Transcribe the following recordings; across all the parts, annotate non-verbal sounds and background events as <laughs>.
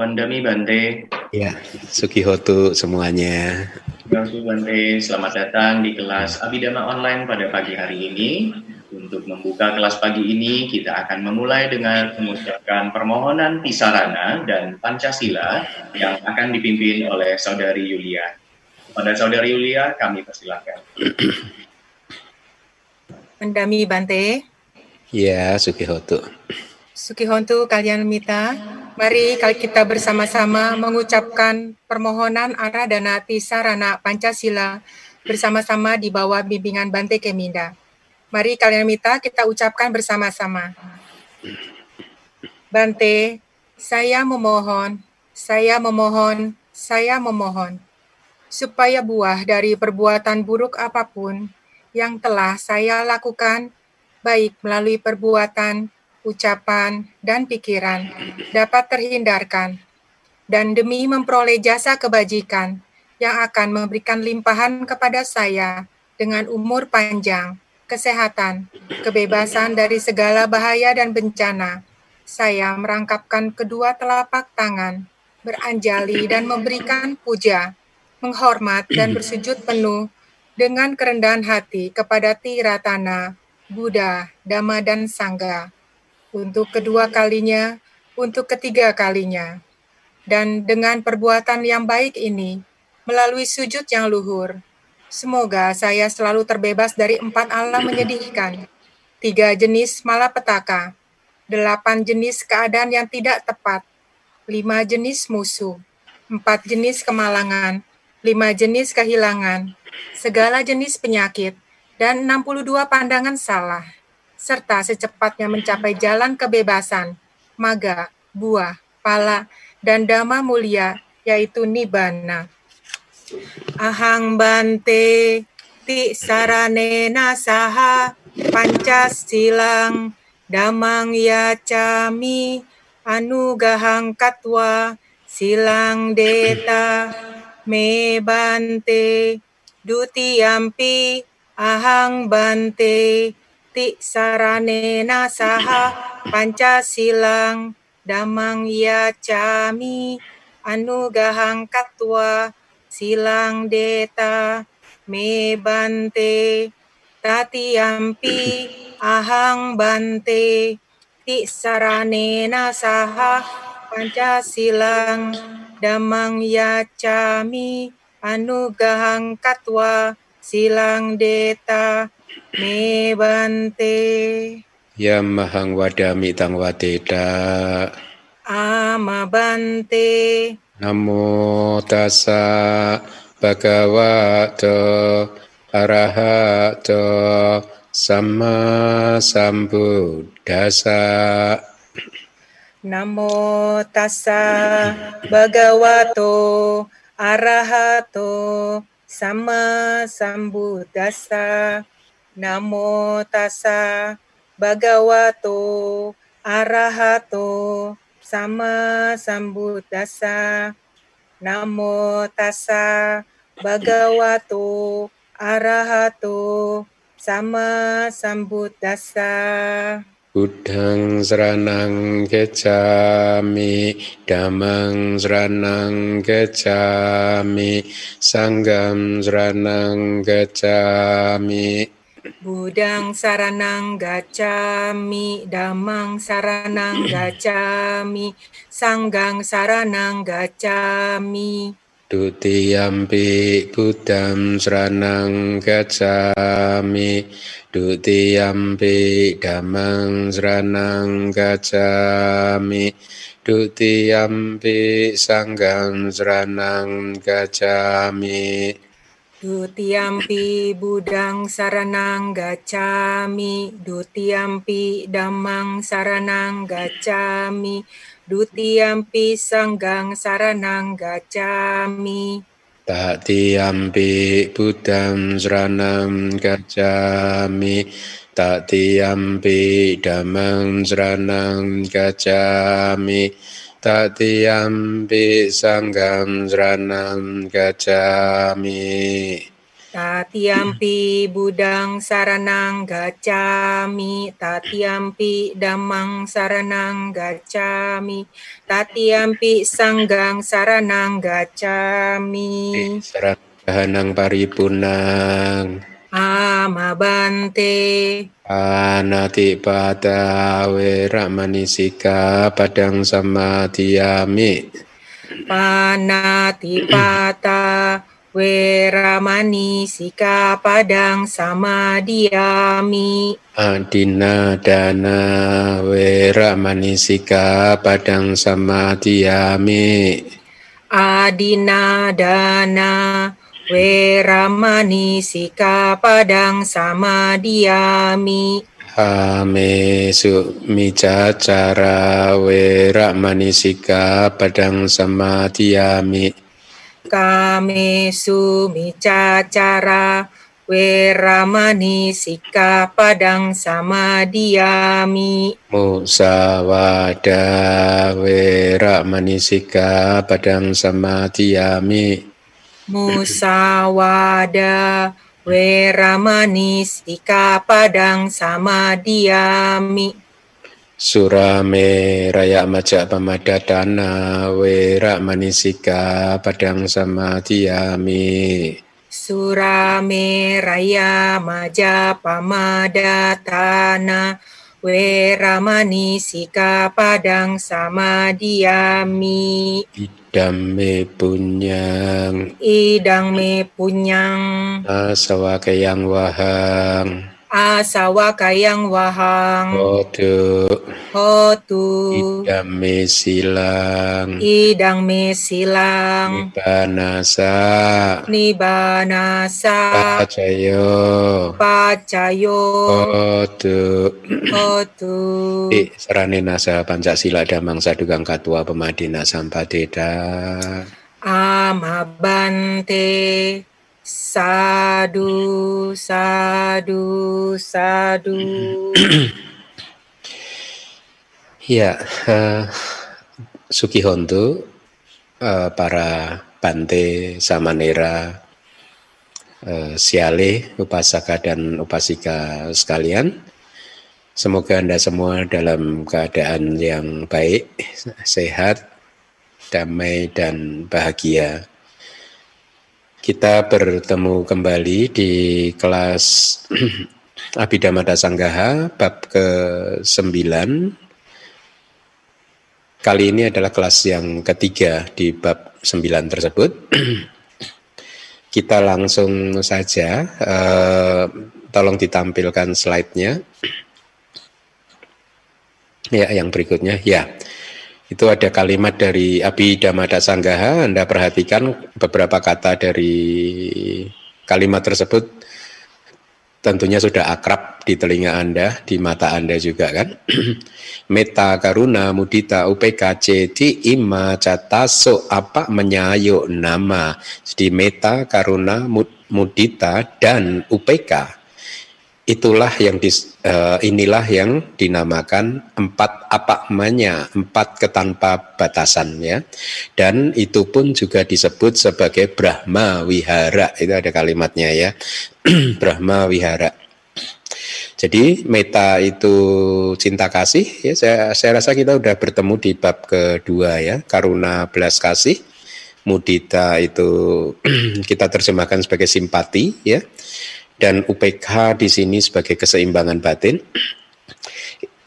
Wandami Bante. Ya, Sukihotu semuanya. Terima Bante, selamat datang di kelas Abidama Online pada pagi hari ini. Untuk membuka kelas pagi ini, kita akan memulai dengan mengucapkan permohonan Tisarana dan Pancasila yang akan dipimpin oleh Saudari Yulia. Pada Saudari Yulia, kami persilahkan. Mendami Bante. Ya, Sukihotu. Sukihontu kalian Mita, mari kita bersama-sama mengucapkan permohonan Aradana Tisarana Pancasila bersama-sama di bawah bimbingan Bante Keminda. Mari kalian Mita kita ucapkan bersama-sama. Bante, saya memohon, saya memohon, saya memohon, supaya buah dari perbuatan buruk apa pun yang telah saya lakukan, baik melalui perbuatan, ucapan, dan pikiran dapat terhindarkan, dan demi memperoleh jasa kebajikan yang akan memberikan limpahan kepada saya dengan umur panjang, kesehatan, kebebasan dari segala bahaya dan bencana, saya merangkapkan kedua telapak tangan, beranjali dan memberikan puja, menghormat dan bersujud penuh dengan kerendahan hati kepada Tiratana, Buddha, Dhamma, dan Sangha untuk kedua kalinya, untuk ketiga kalinya. Dan dengan perbuatan yang baik ini, melalui sujud yang luhur, semoga saya selalu terbebas dari empat alam menyedihkan, tiga jenis malapetaka, delapan jenis keadaan yang tidak tepat, lima jenis musuh, empat jenis kemalangan, lima jenis kehilangan, segala jenis penyakit, dan 62 pandangan salah serta secepatnya mencapai jalan kebebasan, maga, buah, pala, dan dhamma mulia, yaitu nibbana. Ahang bante ti sarane nasaha pancasilang damang yacami anugahang katwa silang deta me bante dutiyampi ahang bante ti saranena saha pancasilang damang yacami anugahang katwa silang deta me bante ampi ahang bante. Ti saranena saha pancasilang damang yacami anugahang katwa silang deta Me bante. Yamahang wadami tang wadeda. Ama bante. Namo tassa bhagavato arahato sama sambuddhasa. Namo tassa bhagavato arahato sama sambuddhasa. Namo tassa bhagavato arahato sama sambuddhasa. Namo tassa bhagavato arahato sama sambuddhasa. Buddhang saranang kecami, damang saranang kecami, sanggam saranang kecami. Budang saranang gacami, damang saranang <clears throat> gacami, sanggang saranang gacami. Dutiyampi Buddham Saranang Gacami. Dutiyampi Damang Saranang Gacami. Dutiyampi Sanggang Saranang Gacami Dutiampi budang saranang gacami, dutiampi damang saranang gacami, dutiampi sanggang saranang gacami. Tatiampi budang saranang gacami, tatiampi damang saranang gacami, Tatiyampi sanggam sranam gacami. Tatiampi budang saranang gacami, tatiampi damang saranang gacami, tatiampi sanggang saranang gacami. Saranang paripunang. Amabante. Anati pada wera manisika padang samadhiyami. Panati pata Weramani sika padang sama diami. Adina dana weramani sika padang sama diami. Adina dana weramani sika padang sama diami. Ame su mica cara wera manisika padang sama diami. Kame sumica cara weramani sika padang sama diami. Musawada weramani sika padang sama diami musawada weramani sika padang sama diami Surame raya maja pamadatana wera manisika padang samadhiyami. Surame raya maja pamadatana wera manisika padang samadhiyami. Idam me punyang. Idang me punyang. Asawa kayang wahang asawa kayang wahang. Hotu. Hotu. Idang me silang. Idang me silang. Nibanasa nibanasa pacayo. Pacayo. Hotu. Hotu. I sarane nasa Pancasila damang sadugang katua pemadina sampadeda amabante Sadu, sadu, sadu. <clears throat> ya, uh, Sukihontu, uh, para Bante, Samanera, uh, Siale, Upasaka dan Upasika sekalian. Semoga Anda semua dalam keadaan yang baik, sehat, damai, dan bahagia. Kita bertemu kembali di kelas <clears throat> Abhidhamma Sanggaha bab ke-9. Kali ini adalah kelas yang ketiga di bab 9 tersebut. <clears throat> Kita langsung saja, uh, tolong ditampilkan slide-nya. <clears throat> Ya, yang berikutnya. Ya, itu ada kalimat dari Abhidhamma Sanggaha, Anda perhatikan beberapa kata dari kalimat tersebut tentunya sudah akrab di telinga Anda, di mata Anda juga kan. <clears throat> Meta karuna mudita upeka ceti ima cataso apa menyayo nama. Jadi meta karuna mudita dan upeka itulah yang dis, uh, inilah yang dinamakan empat apa namanya empat ketanpa batasan ya dan itu pun juga disebut sebagai Brahma Wihara. Itu ada kalimatnya ya. <clears throat> Brahma Wihara. Jadi meta itu cinta kasih ya saya, saya rasa kita udah bertemu di bab kedua ya karuna belas kasih. Mudita itu <clears throat> kita terjemahkan sebagai simpati ya dan UPK di sini sebagai keseimbangan batin.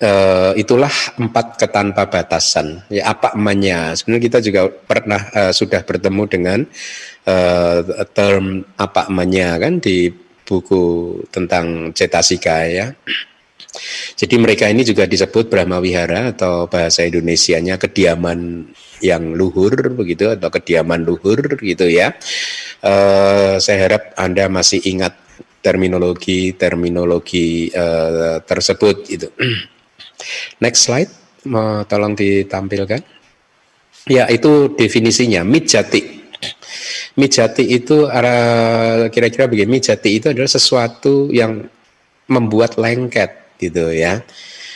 Uh, itulah empat ketanpa batasan. Ya apa namanya? Sebenarnya kita juga pernah uh, sudah bertemu dengan uh, term apa namanya kan di buku tentang cetasika ya. Jadi mereka ini juga disebut Brahma Wihara atau bahasa Indonesianya kediaman yang luhur begitu atau kediaman luhur gitu ya. Uh, saya harap Anda masih ingat terminologi-terminologi uh, tersebut itu. <clears throat> Next slide, mau tolong ditampilkan. Ya, itu definisinya mijati. Mijati itu kira-kira begini, mijati itu adalah sesuatu yang membuat lengket gitu ya.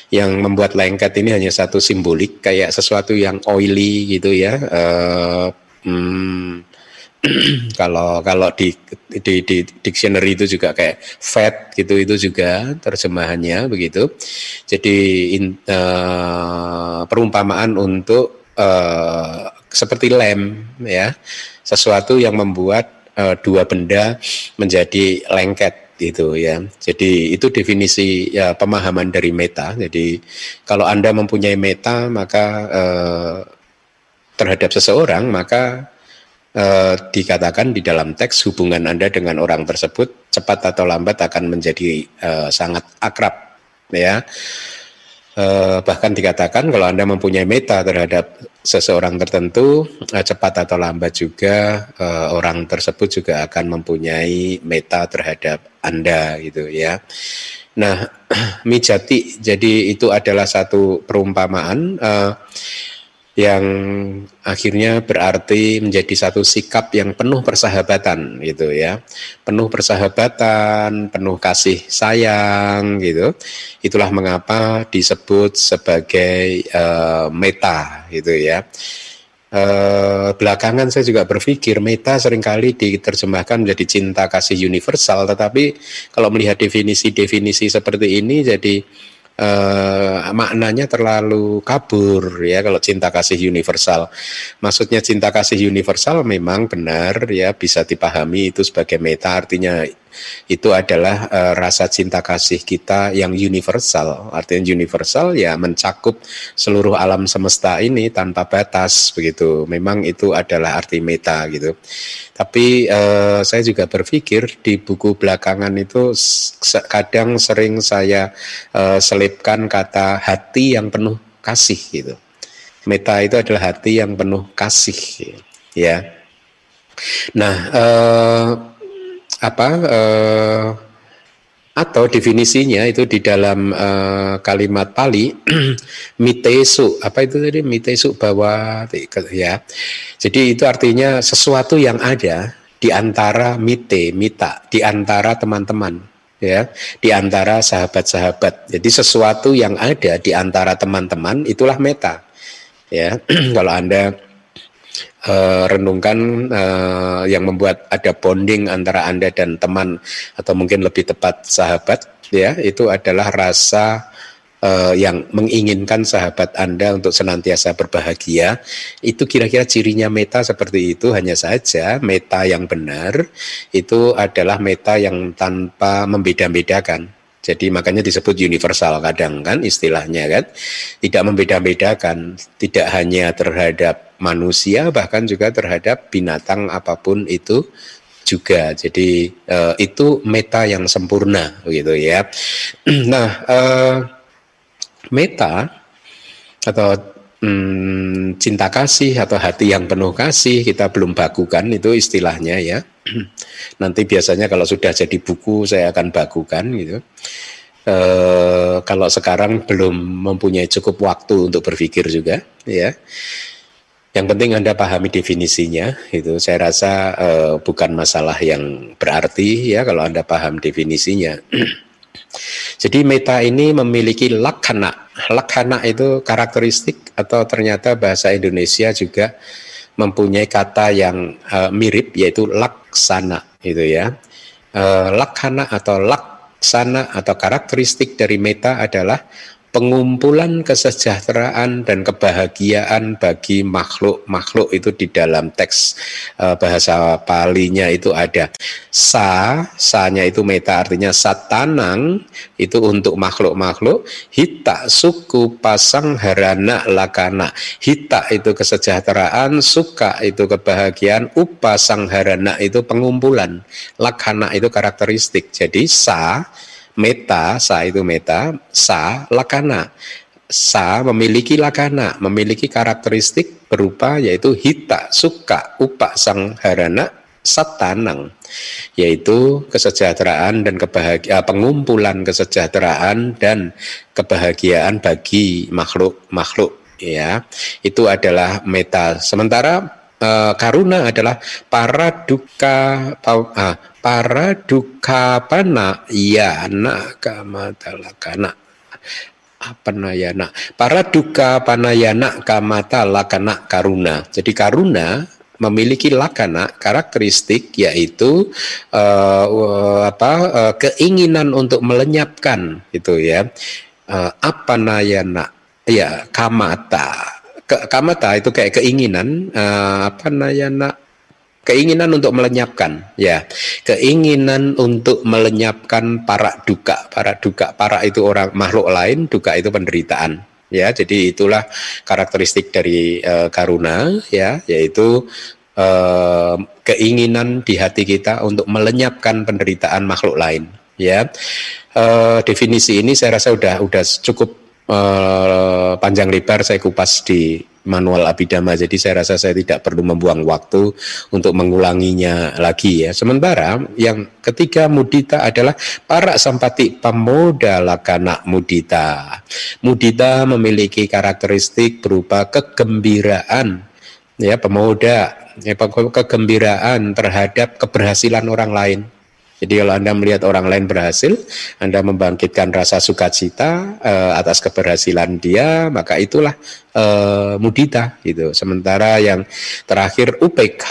Yang membuat lengket ini hanya satu simbolik kayak sesuatu yang oily gitu ya. Uh, <clears throat> kalau kalau di, di di dictionary itu juga kayak fat gitu itu juga terjemahannya begitu. Jadi in, uh, perumpamaan untuk uh, seperti lem ya, sesuatu yang membuat uh, dua benda menjadi lengket itu ya. Jadi itu definisi ya pemahaman dari meta. Jadi kalau Anda mempunyai meta maka uh, terhadap seseorang maka eh, dikatakan di dalam teks hubungan Anda dengan orang tersebut cepat atau lambat akan menjadi eh, sangat akrab ya. Eh, bahkan dikatakan kalau Anda mempunyai meta terhadap seseorang tertentu eh, cepat atau lambat juga eh, orang tersebut juga akan mempunyai meta terhadap Anda gitu ya. Nah, <clears throat> mijati jadi itu adalah satu perumpamaan uh, yang akhirnya berarti menjadi satu sikap yang penuh persahabatan gitu ya. Penuh persahabatan penuh kasih sayang gitu. Itulah mengapa disebut sebagai uh, meta gitu ya. Uh, belakangan saya juga berpikir meta sering kali diterjemahkan menjadi cinta kasih universal tetapi kalau melihat definisi-definisi seperti ini jadi uh, maknanya terlalu kabur ya kalau cinta kasih universal. Maksudnya cinta kasih universal memang benar ya bisa dipahami itu sebagai meta artinya itu adalah uh, rasa cinta kasih kita yang universal. Artinya universal ya mencakup seluruh alam semesta ini tanpa batas begitu. Memang itu adalah arti meta gitu. Tapi uh, saya juga berpikir di buku belakangan itu kadang sering saya uh, selipkan kata hati yang penuh kasih gitu. Meta itu adalah hati yang penuh kasih ya. Nah, uh, apa uh, atau definisinya itu di dalam uh, kalimat Pali <clears throat> mitesu. Apa itu tadi? Mitesu bahwa ya. Jadi itu artinya sesuatu yang ada di antara mite mita di antara teman-teman ya. Di antara sahabat-sahabat. Jadi sesuatu yang ada di antara teman-teman itulah meta ya. <clears throat> Kalau anda uh, renungkan uh, yang membuat ada bonding antara Anda dan teman atau mungkin lebih tepat sahabat ya. Itu adalah rasa uh, yang menginginkan sahabat Anda untuk senantiasa berbahagia. Itu kira-kira cirinya meta seperti itu hanya saja meta yang benar itu adalah meta yang tanpa membeda-bedakan. Jadi makanya disebut universal kadang kan istilahnya kan. Tidak membeda-bedakan, tidak hanya terhadap manusia bahkan juga terhadap binatang apa pun itu juga. Jadi uh, itu meta yang sempurna gitu ya. <clears throat> Nah, uh, meta atau hmm, cinta kasih atau hati yang penuh kasih kita belum bakukan itu istilahnya ya. <clears throat> Nanti biasanya kalau sudah jadi buku saya akan bakukan gitu. E, kalau sekarang belum mempunyai cukup waktu untuk berpikir juga ya. Yang penting Anda pahami definisinya itu saya rasa e, bukan masalah yang berarti ya kalau Anda paham definisinya. <clears throat> Jadi meta ini memiliki lakhana. Lakhana itu karakteristik atau ternyata bahasa Indonesia juga mempunyai kata yang uh, mirip yaitu laksana itu ya. Uh, lakhana atau laksana atau karakteristik dari meta adalah pengumpulan kesejahteraan dan kebahagiaan bagi makhluk-makhluk itu di dalam teks uh, bahasa palinya itu ada. Sa sa-nya itu meta artinya satanang itu untuk makhluk-makhluk. Hita suku pasang harana lakana. Hita itu kesejahteraan suka itu kebahagiaan upasang harana itu pengumpulan. Lakana itu karakteristik. Jadi sa meta, sa itu meta, sa lakana. Sa memiliki lakana, memiliki karakteristik berupa yaitu hita, suka, upa, sang harana, satanang yaitu kesejahteraan dan kebahagiaan pengumpulan kesejahteraan dan kebahagiaan bagi makhluk-makhluk ya itu adalah meta sementara uh, karuna adalah para duka uh, para duka pana yana kamatalakana apa nayana para duka panayana kamata lakana karuna. Jadi karuna memiliki lakana karakteristik yaitu uh, apa uh, keinginan untuk melenyapkan itu ya. Uh, apa nayana ya kamata Ke, kamata itu kayak keinginan uh, apa nayana keinginan untuk melenyapkan ya. Keinginan untuk melenyapkan para duka. Para duka para itu orang makhluk lain duka itu penderitaan ya. Jadi itulah karakteristik dari uh, karuna ya. Yaitu uh, keinginan di hati kita untuk melenyapkan penderitaan makhluk lain ya. Uh, definisi ini saya rasa udah udah cukup uh, panjang lebar saya kupas di manual abidama jadi saya rasa saya tidak perlu membuang waktu untuk mengulanginya lagi ya. Sementara yang ketiga mudita adalah para sampati pemuda lakana mudita. Mudita memiliki karakteristik berupa kegembiraan ya pemuda ya, kegembiraan terhadap keberhasilan orang lain jadi kalau Anda melihat orang lain berhasil, Anda membangkitkan rasa sukacita uh, atas keberhasilan dia, maka itulah uh, mudita gitu. Sementara yang terakhir UPK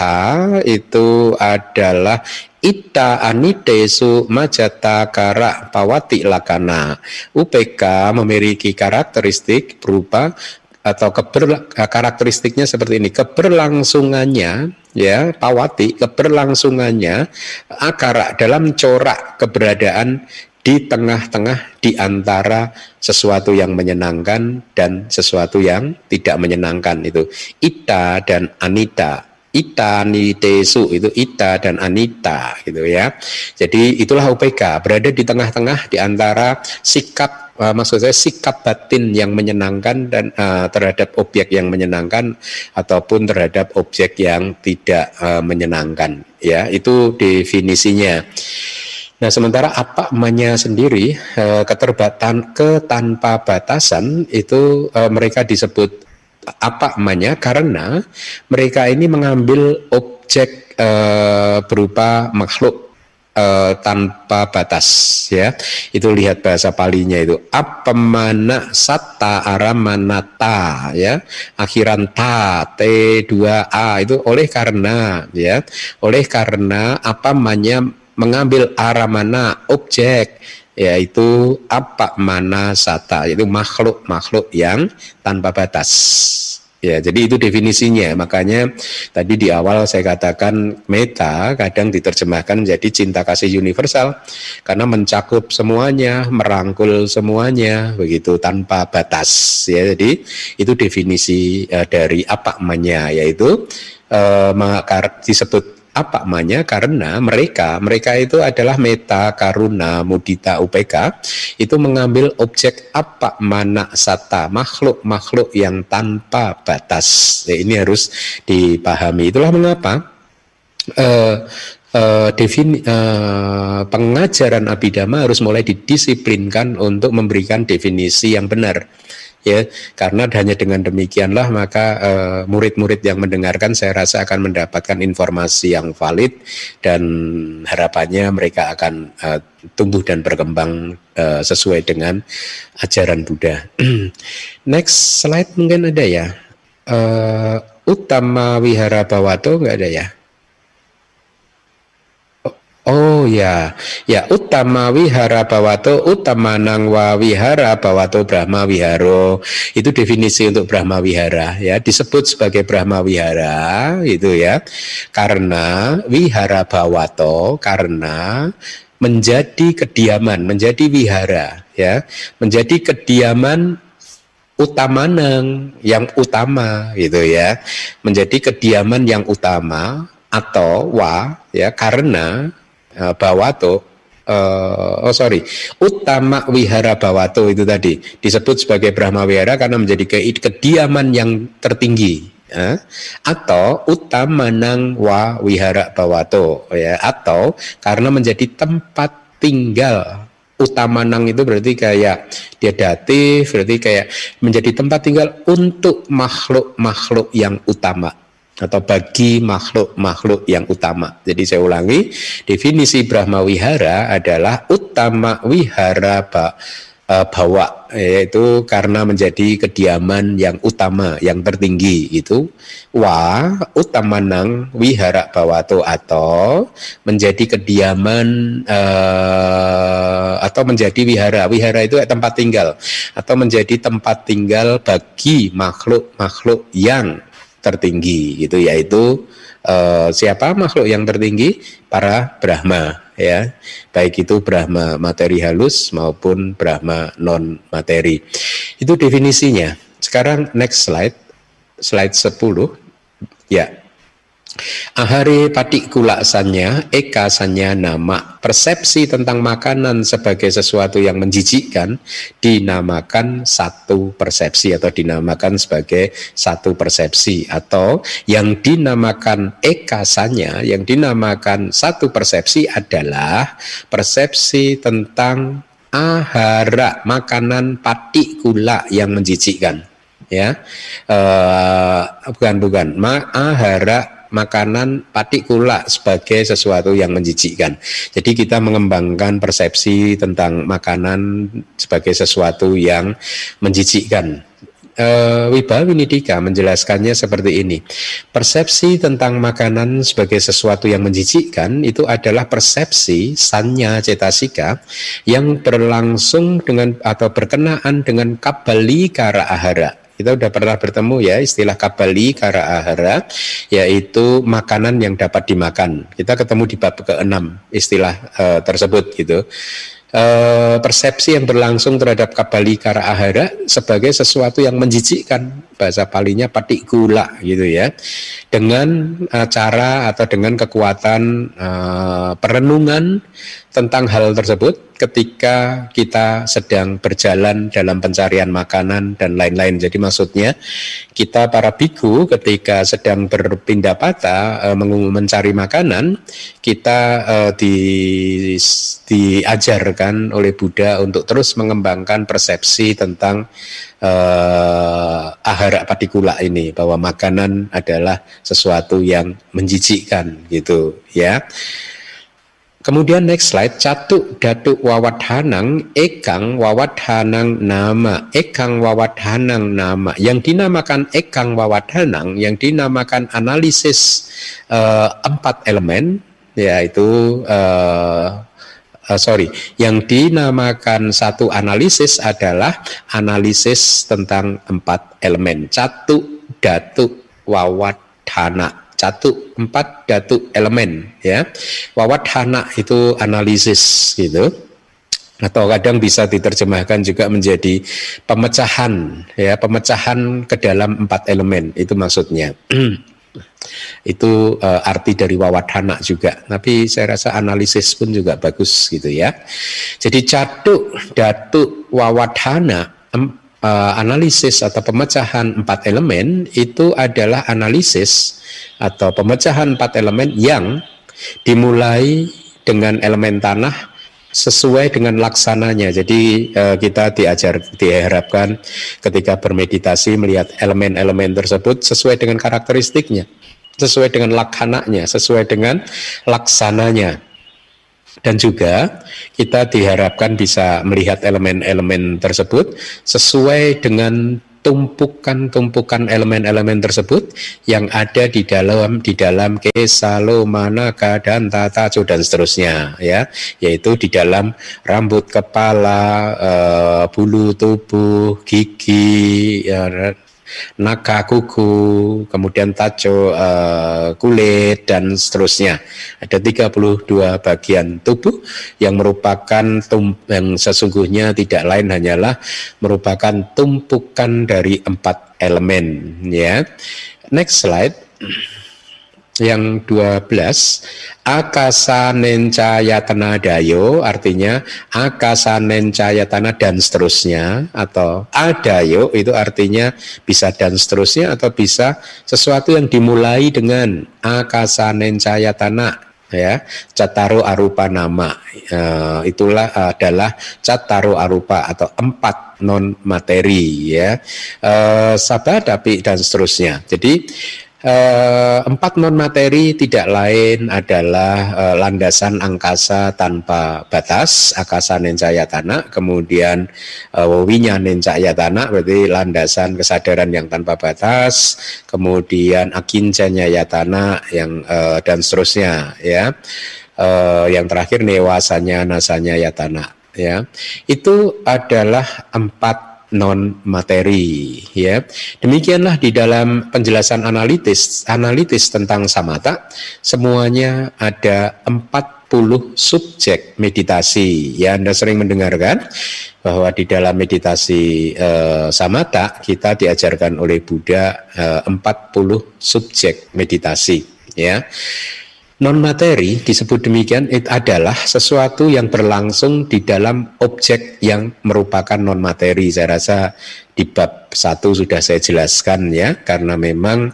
itu adalah Ita anitesu majata kara pawati lakana. UPK memiliki karakteristik berupa atau keber, karakteristiknya seperti ini keberlangsungannya ya pawati keberlangsungannya akara dalam corak keberadaan di tengah-tengah di antara sesuatu yang menyenangkan dan sesuatu yang tidak menyenangkan itu. Ita dan anita ita nitesu itu ita dan anita gitu ya. Jadi itulah UPK berada di tengah-tengah di antara sikap uh, maksud saya sikap batin yang menyenangkan dan uh, terhadap objek yang menyenangkan ataupun terhadap objek yang tidak uh, menyenangkan ya. Itu definisinya. Nah, sementara apa manya sendiri keterbatan ketanpa batasan itu mereka disebut apa manya karena mereka ini mengambil objek berupa makhluk uh, tanpa batas ya. Itu lihat bahasa palinya itu. Apa mana sata aramanata ya. Akhiran ta t 2 a. Itu oleh karena ya. Oleh karena apa namanya? Mengambil aramana objek yaitu apa mana sata yaitu makhluk makhluk yang tanpa batas Ya, jadi itu definisinya. Makanya tadi di awal saya katakan meta kadang diterjemahkan menjadi cinta kasih universal karena mencakup semuanya, merangkul semuanya begitu tanpa batas ya. Jadi itu definisi uh, dari apa namanya yaitu uh, disebut apa namanya karena mereka mereka itu adalah meta karuna mudita upk itu mengambil objek apa mana sata makhluk makhluk yang tanpa batas. Ya, ini harus dipahami. Itulah mengapa uh, uh, defini, uh, pengajaran abidama harus mulai didisiplinkan untuk memberikan definisi yang benar ya karena hanya dengan demikianlah maka eh, murid-murid yang mendengarkan saya rasa akan mendapatkan informasi yang valid dan harapannya mereka akan uh, tumbuh dan berkembang uh, sesuai dengan ajaran Buddha. <clears throat> Next slide mungkin ada ya. Uh, utama wihara bawato nggak ada ya? Oh ya, ya utama wihara bawato utama nangwa wihara bawato brahma wiharo itu definisi untuk brahma wihara ya. Disebut sebagai brahma wihara itu ya. Karena wihara bawato karena menjadi kediaman menjadi wihara ya. Menjadi kediaman utamanang yang utama gitu ya. Menjadi kediaman yang utama atau wa ya karena bawato uh, oh sorry. Utama wihara bawato itu tadi. Disebut sebagai Brahma wihara karena menjadi ke kediaman yang tertinggi. Ya. atau utama nang wa wihara bawato ya. Atau karena menjadi tempat tinggal. Utama nang itu berarti kayak dia datif berarti kayak menjadi tempat tinggal untuk makhluk-makhluk yang utama atau bagi makhluk-makhluk yang utama. Jadi saya ulangi, definisi Brahma Wihara adalah utama wihara ba, uh, bawa yaitu karena menjadi kediaman yang utama yang tertinggi itu wa utamanang wihara bawato atau menjadi kediaman uh, atau menjadi wihara wihara itu tempat tinggal atau menjadi tempat tinggal bagi makhluk-makhluk yang tertinggi gitu yaitu uh, siapa makhluk yang tertinggi? Para Brahma ya. Baik itu Brahma materi halus maupun Brahma non materi itu definisinya. Sekarang next slide slide 10 ya Ahari patik kulaksannya, ekasannya nama. Persepsi tentang makanan sebagai sesuatu yang menjijikkan dinamakan satu persepsi atau dinamakan sebagai satu persepsi atau yang dinamakan ekasannya, yang dinamakan satu persepsi adalah persepsi tentang ahara makanan patik kula yang menjijikkan ya uh, bukan bukan ma ahara makanan patikula sebagai sesuatu yang menjijikkan. Jadi kita mengembangkan persepsi tentang makanan sebagai sesuatu yang menjijikkan. Uh, Wibawa Winidika menjelaskannya seperti ini. Persepsi tentang makanan sebagai sesuatu yang menjijikkan itu adalah persepsi sanya cetasika yang berlangsung dengan atau berkenaan dengan kabali kara ahara kita sudah pernah bertemu ya istilah kabali kara ahara yaitu makanan yang dapat dimakan. Kita ketemu di bab ke-6 istilah uh, tersebut gitu. Uh, persepsi yang berlangsung terhadap kabali kara ahara sebagai sesuatu yang menjijikkan bahasa palinya patik gula gitu ya dengan uh, cara atau dengan kekuatan uh, perenungan tentang hal tersebut ketika kita sedang berjalan dalam pencarian makanan dan lain-lain. Jadi maksudnya kita para biku ketika sedang berpindah patah e, mencari makanan, kita e, di, diajarkan oleh Buddha untuk terus mengembangkan persepsi tentang e, ahara patikula ini bahwa makanan adalah sesuatu yang menjijikkan gitu ya. Kemudian next slide, catuk datuk wawathanang ekang wawathanang nama, ekang wawathanang nama. Yang dinamakan ekang wawathanang, yang dinamakan analisis uh, empat elemen, yaitu uh, uh, sorry, yang dinamakan satu analisis adalah analisis tentang empat elemen. Catuk datuk wawathanang satu empat datu elemen ya. Wawatana itu analisis gitu. Atau kadang bisa diterjemahkan juga menjadi pemecahan ya. Pemecahan ke dalam empat elemen itu maksudnya <clears throat> itu uh, arti dari wawatana juga. Tapi saya rasa analisis pun juga bagus gitu ya. Jadi caduk datu wawatana uh, analisis atau pemecahan empat elemen itu adalah analisis atau pemecahan empat elemen yang dimulai dengan elemen tanah sesuai dengan laksananya. Jadi eh, kita diajar diharapkan ketika bermeditasi melihat elemen-elemen tersebut sesuai dengan karakteristiknya, sesuai dengan laksananya, sesuai dengan laksananya. Dan juga kita diharapkan bisa melihat elemen-elemen tersebut sesuai dengan tumpukan-tumpukan elemen-elemen tersebut yang ada di dalam di dalam kesalo manaka dan tata dan seterusnya ya. Yaitu di dalam rambut kepala uh, bulu tubuh gigi ya, naga kuku, kemudian taco uh, kulit dan seterusnya. Ada 32 bagian tubuh yang merupakan tum yang sesungguhnya tidak lain hanyalah merupakan tumpukan dari empat elemen ya. Next slide yang 12 akasa nencayatana dayo artinya akasa nencayatana dan seterusnya atau adayo itu artinya bisa dan seterusnya atau bisa sesuatu yang dimulai dengan akasa nencayatana ya cataru arupa nama. E, itulah adalah cataru arupa atau empat non materi ya. E, sabar tapi dan seterusnya. Jadi Uh, empat non materi tidak lain adalah uh, landasan angkasa tanpa batas, akasa nencaya tanah, kemudian uh, winya nencaya tanah, berarti landasan kesadaran yang tanpa batas, kemudian akincanya ya tanah yang uh, dan seterusnya ya. Uh, yang terakhir newasanya nasanya ya tanah ya. Itu adalah empat non materi ya. Demikianlah di dalam penjelasan analitis analitis tentang samata semuanya ada 40 subjek meditasi. Ya Anda sering mendengarkan bahwa di dalam meditasi eh, samata kita diajarkan oleh Buddha eh, 40 subjek meditasi ya. Non materi disebut demikian itu adalah sesuatu yang berlangsung di dalam objek yang merupakan non materi. Saya rasa di bab satu sudah saya jelaskan ya, karena memang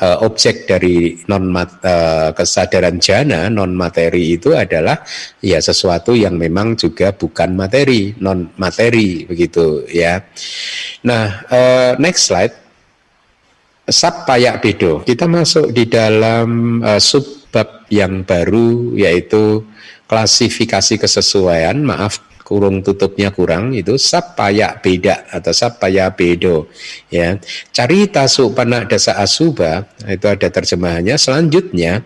uh, objek dari non uh, kesadaran jana non materi itu adalah ya sesuatu yang memang juga bukan materi, non materi begitu ya. Nah, uh, next slide. Sab payak bedo. Kita masuk di dalam uh, sub bab yang baru yaitu klasifikasi kesesuaian, maaf kurung tutupnya kurang itu sapaya beda atau sapaya bedo ya. Carita supana dasa asuba itu ada terjemahannya. Selanjutnya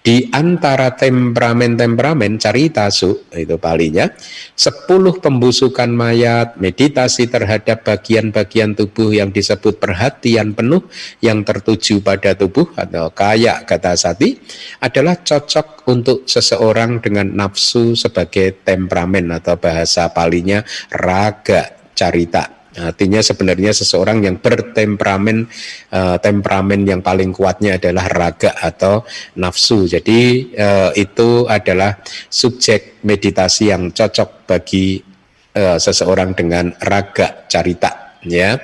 di antara temperamen-temperamen carita su itu palinya sepuluh pembusukan mayat meditasi terhadap bagian-bagian tubuh yang disebut perhatian penuh yang tertuju pada tubuh atau kayak kata sati adalah cocok untuk seseorang dengan nafsu sebagai temperamen atau bahasa bahasa palinya raga carita. Artinya sebenarnya seseorang yang bertemperamen uh, temperamen yang paling kuatnya adalah raga atau nafsu. Jadi uh, itu adalah subjek meditasi yang cocok bagi uh, seseorang dengan raga carita ya.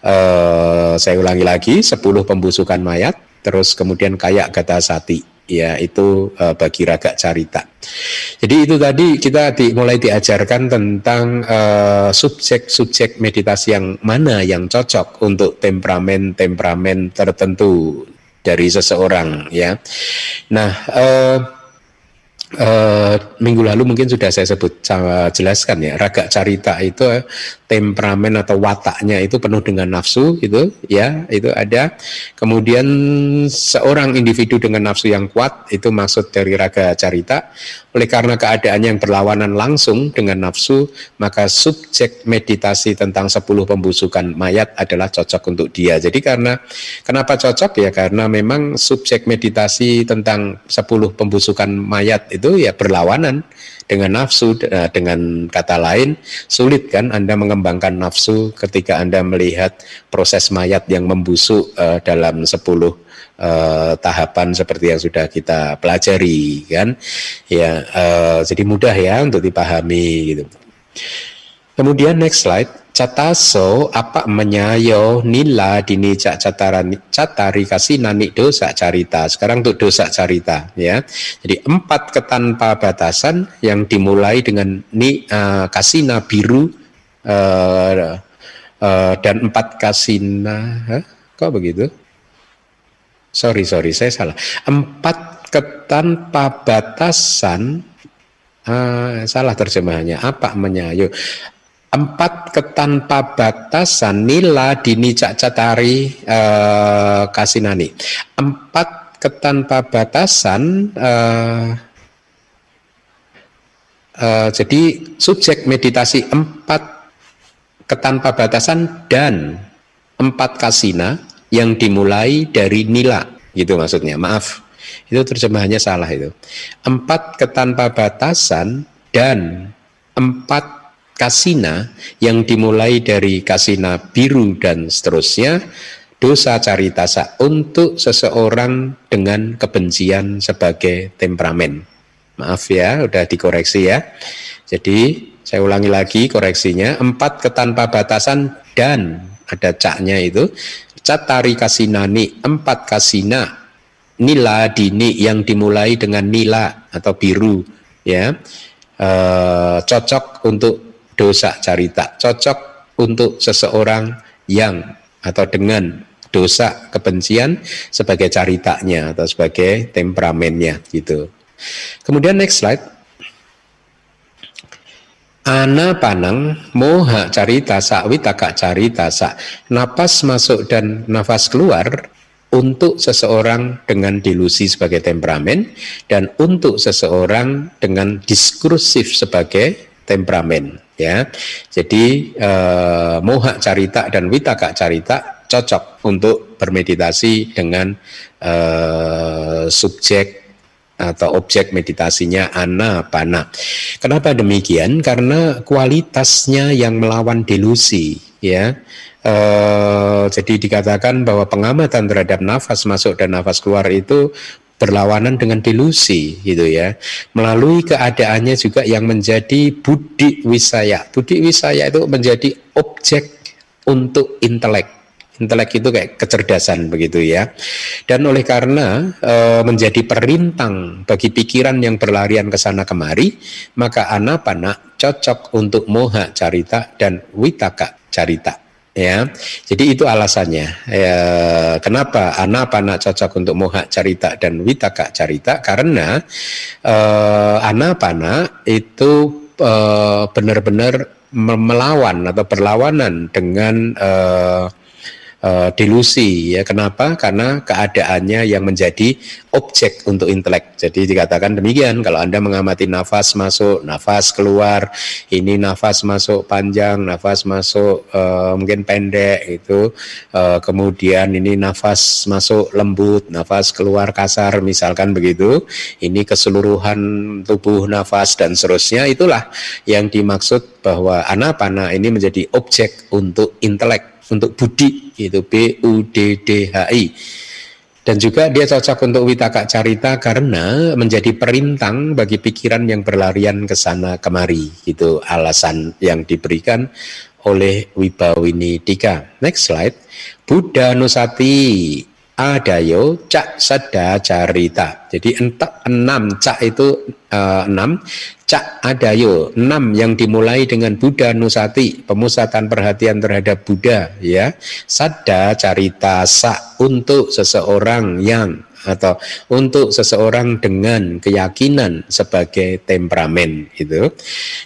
Uh, saya ulangi lagi 10 pembusukan mayat terus kemudian kayak kata sati ya itu uh, bagi raga carita. Jadi itu tadi kita di, mulai diajarkan tentang subjek-subjek uh, meditasi yang mana yang cocok untuk temperamen-temperamen tertentu dari seseorang ya. Nah, uh, uh, minggu lalu mungkin sudah saya sebut jelaskan ya raga carita itu temperamen atau wataknya itu penuh dengan nafsu gitu ya itu ada. Kemudian seorang individu dengan nafsu yang kuat itu maksud dari raga carita oleh karena keadaannya yang berlawanan langsung dengan nafsu maka subjek meditasi tentang 10 pembusukan mayat adalah cocok untuk dia. Jadi karena kenapa cocok? Ya karena memang subjek meditasi tentang 10 pembusukan mayat itu ya berlawanan dengan nafsu eh, dengan kata lain sulit kan Anda mengembangkan nafsu ketika Anda melihat proses mayat yang membusuk uh, dalam 10 uh, eh, tahapan seperti yang sudah kita pelajari kan ya uh, jadi mudah ya untuk dipahami gitu. Kemudian next slide cataso apa menyayo nila dini cak catarani catari nani dosa carita. Sekarang untuk dosa carita ya. Jadi empat ketanpa batasan yang dimulai dengan ni uh, kasina biru uh, uh, dan empat kasina huh? kok begitu? Sorry sorry saya salah. Empat ketanpa batasan uh, salah terjemahannya. Apa menyayo empat ketanpa batasan nila dini cak catari uh, kasinani. Empat ketanpa batasan uh, uh, jadi subjek meditasi empat ketanpa batasan dan empat kasina yang dimulai dari nila gitu maksudnya. Maaf itu terjemahannya salah itu. Empat ketanpa batasan dan empat kasina yang dimulai dari kasina biru dan seterusnya dosa caritasa untuk seseorang dengan kebencian sebagai temperamen. Maaf ya, udah dikoreksi ya. Jadi saya ulangi lagi koreksinya, empat ketanpa batasan dan ada caknya itu, catari kasinani, empat kasina, nila dini yang dimulai dengan nila atau biru, ya, e, cocok untuk dosa carita cocok untuk seseorang yang atau dengan dosa, kebencian sebagai caritanya atau sebagai temperamennya gitu. Kemudian next slide. Ana panang moha carita sa witaka carita sa napas masuk dan nafas keluar untuk seseorang dengan delusi sebagai temperamen dan untuk seseorang dengan diskursif sebagai temperamen ya. Jadi eh, moha carita dan witaka carita cocok untuk bermeditasi dengan eh, subjek atau objek meditasinya anapana. Kenapa demikian? Karena kualitasnya yang melawan delusi, ya. E, jadi dikatakan bahwa pengamatan terhadap nafas masuk dan nafas keluar itu berlawanan dengan delusi gitu ya. Melalui keadaannya juga yang menjadi budi wisaya. Budi wisaya itu menjadi objek untuk intelek. Intelek itu kayak kecerdasan begitu ya. Dan oleh karena e, menjadi perintang bagi pikiran yang berlarian ke sana kemari, maka anapana cocok untuk moha carita dan witaka carita ya. Jadi itu alasannya. Ya, kenapa anapana cocok untuk moha carita dan witaka carita? Karena eh, anapana itu eh, benar-benar melawan atau berlawanan dengan eh, uh, delusi ya. Kenapa? Karena keadaannya yang menjadi objek untuk intelek. Jadi dikatakan demikian kalau anda mengamati nafas masuk nafas keluar ini nafas masuk panjang nafas masuk uh, mungkin pendek itu uh, kemudian ini nafas masuk lembut nafas keluar kasar misalkan begitu ini keseluruhan tubuh nafas dan seterusnya itulah yang dimaksud bahwa anapana ini menjadi objek untuk intelek untuk budi itu B U D D H I dan juga dia cocok untuk witaka carita karena menjadi perintang bagi pikiran yang berlarian ke sana kemari itu alasan yang diberikan oleh Wibawini Dika. Next slide. Buddha Nusati Adayo Cak Sada Carita. Jadi entak enam cak itu uh, enam Cak Adayo enam yang dimulai dengan Buddha Nusati pemusatan perhatian terhadap Buddha ya Sada Carita Sa untuk seseorang yang atau untuk seseorang dengan keyakinan sebagai temperamen itu.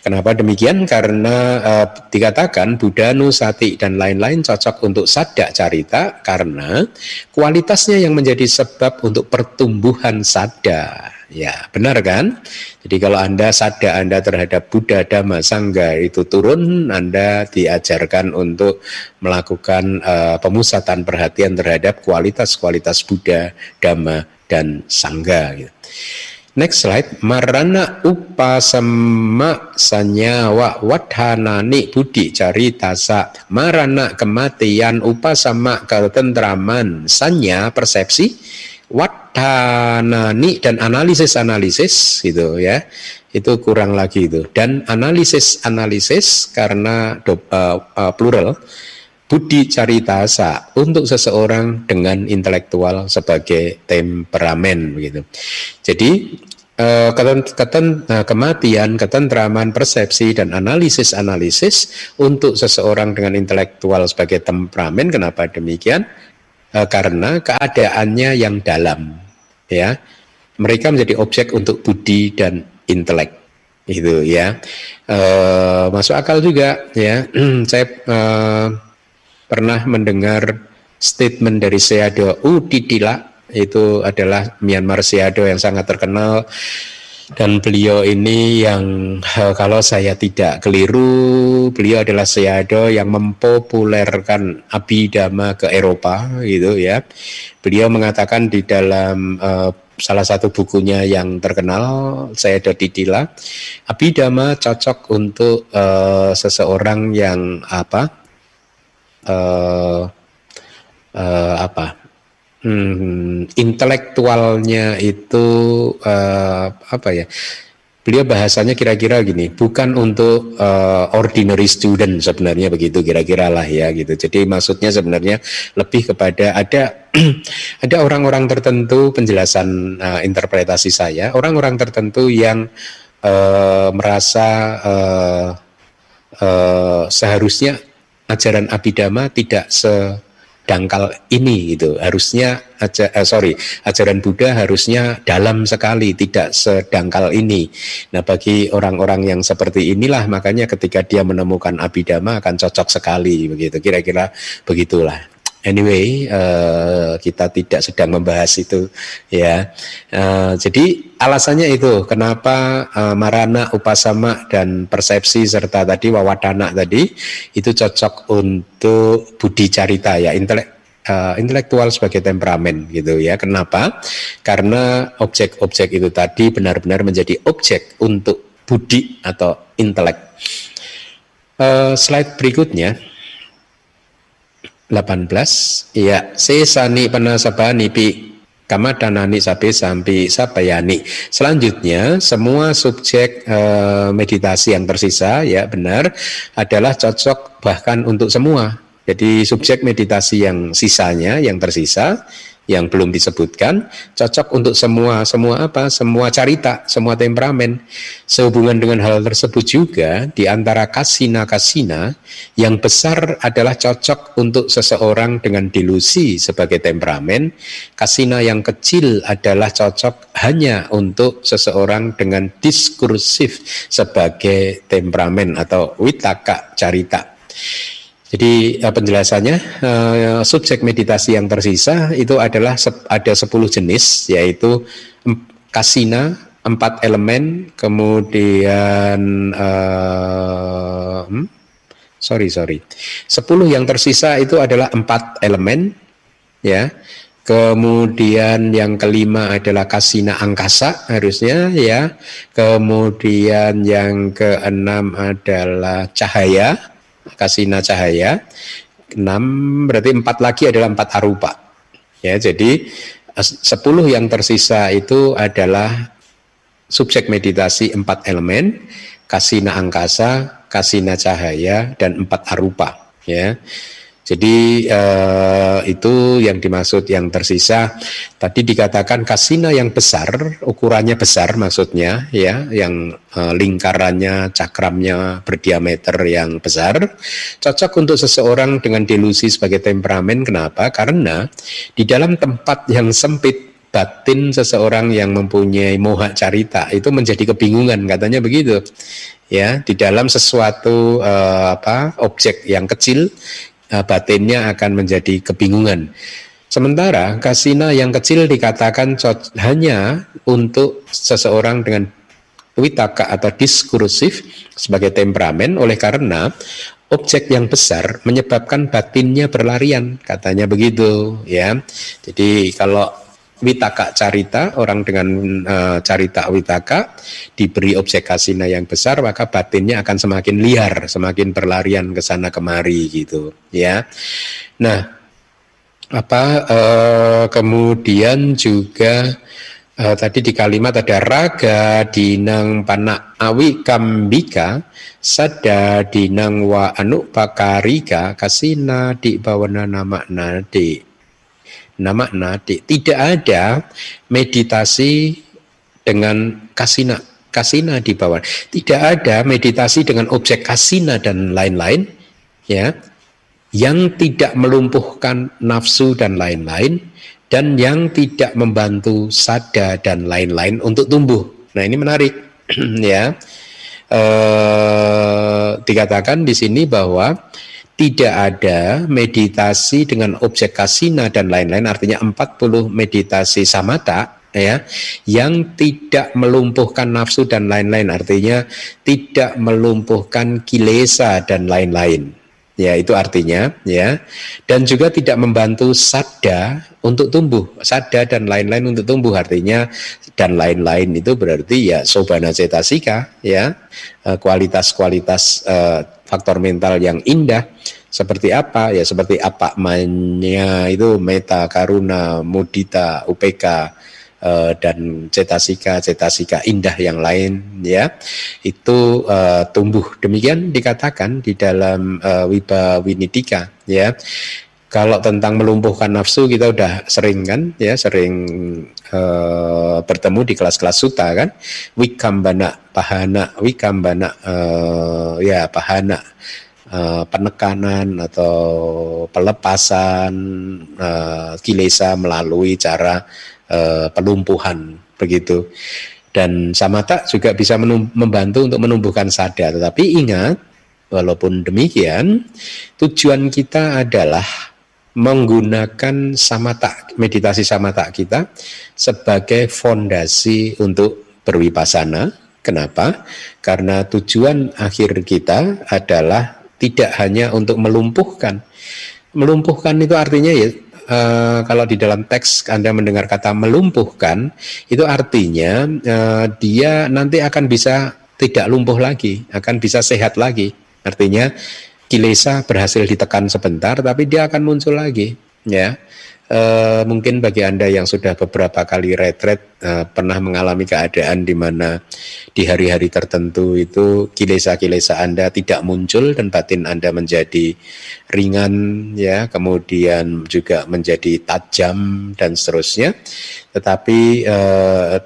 Kenapa demikian? Karena uh, dikatakan Buddha Nusati dan lain-lain cocok untuk sada carita karena kualitasnya yang menjadi sebab untuk pertumbuhan sada Ya, benar kan? Jadi kalau Anda sadar Anda terhadap Buddha, Dhamma, Sangga itu turun, Anda diajarkan untuk melakukan uh, pemusatan perhatian terhadap kualitas-kualitas Buddha, Dhamma, dan Sangga. Gitu. Next slide, marana upasama sanyawa wadhanani budi caritasa marana kematian upasama ketentraman sanya persepsi wadanani dan analisis-analisis gitu ya. Itu kurang lagi itu. Dan analisis-analisis karena do, uh, uh, plural budi caritasa untuk seseorang dengan intelektual sebagai temperamen begitu jadi uh, keten, keten, uh, kematian, ketentraman, persepsi dan analisis-analisis untuk seseorang dengan intelektual sebagai temperamen kenapa demikian Eh, karena keadaannya yang dalam ya. Mereka menjadi objek untuk budi dan intelek itu ya. E, masuk akal juga ya. <clears throat> Saya e, pernah mendengar statement dari Seado Udidila itu adalah Myanmar Seado yang sangat terkenal dan beliau ini yang eh, kalau saya tidak keliru beliau adalah Seado yang mempopulerkan abidama ke Eropa gitu ya. Beliau mengatakan di dalam uh, salah satu bukunya yang terkenal saya ada Didila abidama cocok untuk uh, seseorang yang apa uh, uh, apa hmm, intelektualnya itu uh, apa ya? Beliau bahasanya kira-kira gini, bukan untuk uh, ordinary student sebenarnya begitu kira-kira lah ya gitu. Jadi maksudnya sebenarnya lebih kepada ada <clears throat> ada orang-orang tertentu penjelasan uh, interpretasi saya, orang-orang tertentu yang uh, merasa uh, uh, seharusnya ajaran abidama tidak se dangkal ini gitu. Harusnya aja eh, sorry, ajaran Buddha harusnya dalam sekali, tidak sedangkal ini. Nah, bagi orang-orang yang seperti inilah makanya ketika dia menemukan abidama akan cocok sekali begitu. Kira-kira begitulah. Anyway, uh, kita tidak sedang membahas itu ya. Uh, jadi alasannya itu kenapa uh, marana, upasama dan persepsi serta tadi wawadana tadi itu cocok untuk budi carita ya, intelek uh, intelektual sebagai temperamen gitu ya. Kenapa? Karena objek-objek itu tadi benar-benar menjadi objek untuk budi atau intelek. Uh, slide berikutnya 18 ya sesani panasabani pi kamadanani sapi sampi sapayani selanjutnya semua subjek e, meditasi yang tersisa ya benar adalah cocok bahkan untuk semua. Jadi subjek meditasi yang sisanya yang tersisa yang belum disebutkan cocok untuk semua semua apa semua carita semua temperamen. Sehubungan dengan hal tersebut juga di antara kasina kasina yang besar adalah cocok untuk seseorang dengan delusi sebagai temperamen. Kasina yang kecil adalah cocok hanya untuk seseorang dengan diskursif sebagai temperamen atau witaka carita jadi uh, penjelasannya uh, subjek meditasi yang tersisa itu adalah ada 10 jenis yaitu kasina empat elemen kemudian uh, hmm, sorry sorry. 10 yang tersisa itu adalah empat elemen ya. Kemudian yang kelima adalah kasina angkasa harusnya ya. Kemudian yang keenam adalah cahaya kasina cahaya. Enam berarti empat lagi adalah empat arupa. Ya, jadi sepuluh yang tersisa itu adalah subjek meditasi empat elemen, kasina angkasa, kasina cahaya, dan empat arupa. Ya, jadi eh, itu yang dimaksud yang tersisa. Tadi dikatakan kasina yang besar, ukurannya besar maksudnya ya, yang eh, lingkarannya, cakramnya berdiameter yang besar, cocok untuk seseorang dengan delusi sebagai temperamen. Kenapa? Karena di dalam tempat yang sempit batin seseorang yang mempunyai moha carita itu menjadi kebingungan katanya begitu ya di dalam sesuatu uh, apa objek yang kecil batinnya akan menjadi kebingungan. Sementara kasina yang kecil dikatakan hanya untuk seseorang dengan witaka atau diskursif sebagai temperamen oleh karena objek yang besar menyebabkan batinnya berlarian katanya begitu ya. Jadi kalau witaka carita orang dengan uh, carita witaka diberi objek kasina yang besar maka batinnya akan semakin liar semakin berlarian ke sana kemari gitu ya. Nah apa uh, kemudian juga uh, tadi di kalimat ada raga dinang panak awi kambika sada dinang wa anu pakarika kasina di bawana nama nadi nama nadi tidak ada meditasi dengan kasina kasina di bawah. Tidak ada meditasi dengan objek kasina dan lain-lain ya. Yang tidak melumpuhkan nafsu dan lain-lain dan yang tidak membantu sada dan lain-lain untuk tumbuh. Nah ini menarik <clears throat> ya. E, dikatakan di sini bahwa tidak ada meditasi dengan objek kasina dan lain-lain artinya 40 meditasi samata ya yang tidak melumpuhkan nafsu dan lain-lain artinya tidak melumpuhkan kilesa dan lain-lain ya itu artinya ya. Dan juga tidak membantu sada untuk tumbuh. Sada dan lain-lain untuk tumbuh artinya dan lain-lain itu berarti ya sobana cetasika ya. Eh, kualitas-kualitas uh, faktor mental yang indah. Seperti apa? Ya seperti apa manya itu meta karuna mudita upk uh, dan cetasika cetasika indah yang lain ya. Itu uh, tumbuh. Demikian dikatakan di dalam uh, wiba winidika ya. Kalau tentang melumpuhkan nafsu kita udah sering kan ya sering uh, bertemu di kelas-kelas suta kan. Wikambana pahana wikambana uh, ya pahana uh, penekanan atau pelepasan uh, kilesa melalui cara uh, pelumpuhan begitu. Dan samata juga bisa membantu untuk menumbuhkan sadar. Tetapi ingat, walaupun demikian, tujuan kita adalah menggunakan samata, meditasi samata kita sebagai fondasi untuk berwipasana. Kenapa? Karena tujuan akhir kita adalah tidak hanya untuk melumpuhkan. Melumpuhkan itu artinya ya Uh, kalau di dalam teks Anda mendengar kata melumpuhkan, itu artinya uh, dia nanti akan bisa tidak lumpuh lagi, akan bisa sehat lagi. Artinya kilesa berhasil ditekan sebentar tapi dia akan muncul lagi ya e, mungkin bagi anda yang sudah beberapa kali retret e, pernah mengalami keadaan di mana di hari-hari tertentu itu kilesa-kilesa anda tidak muncul dan batin anda menjadi ringan ya kemudian juga menjadi tajam dan seterusnya. Tetapi e,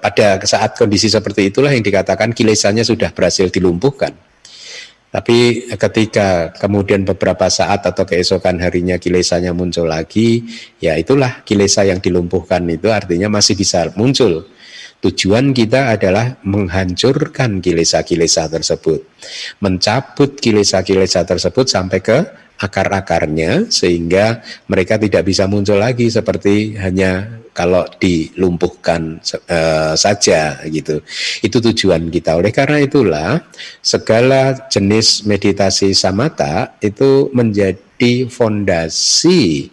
pada saat kondisi seperti itulah yang dikatakan kilesanya sudah berhasil dilumpuhkan tapi ketika kemudian beberapa saat atau keesokan harinya kilesanya muncul lagi, ya itulah kilesa yang dilumpuhkan itu artinya masih bisa muncul. Tujuan kita adalah menghancurkan kilesa-kilesa tersebut, mencabut kilesa-kilesa tersebut sampai ke akar-akarnya sehingga mereka tidak bisa muncul lagi seperti hanya kalau dilumpuhkan uh, saja gitu. Itu tujuan kita. Oleh karena itulah segala jenis meditasi samata itu menjadi fondasi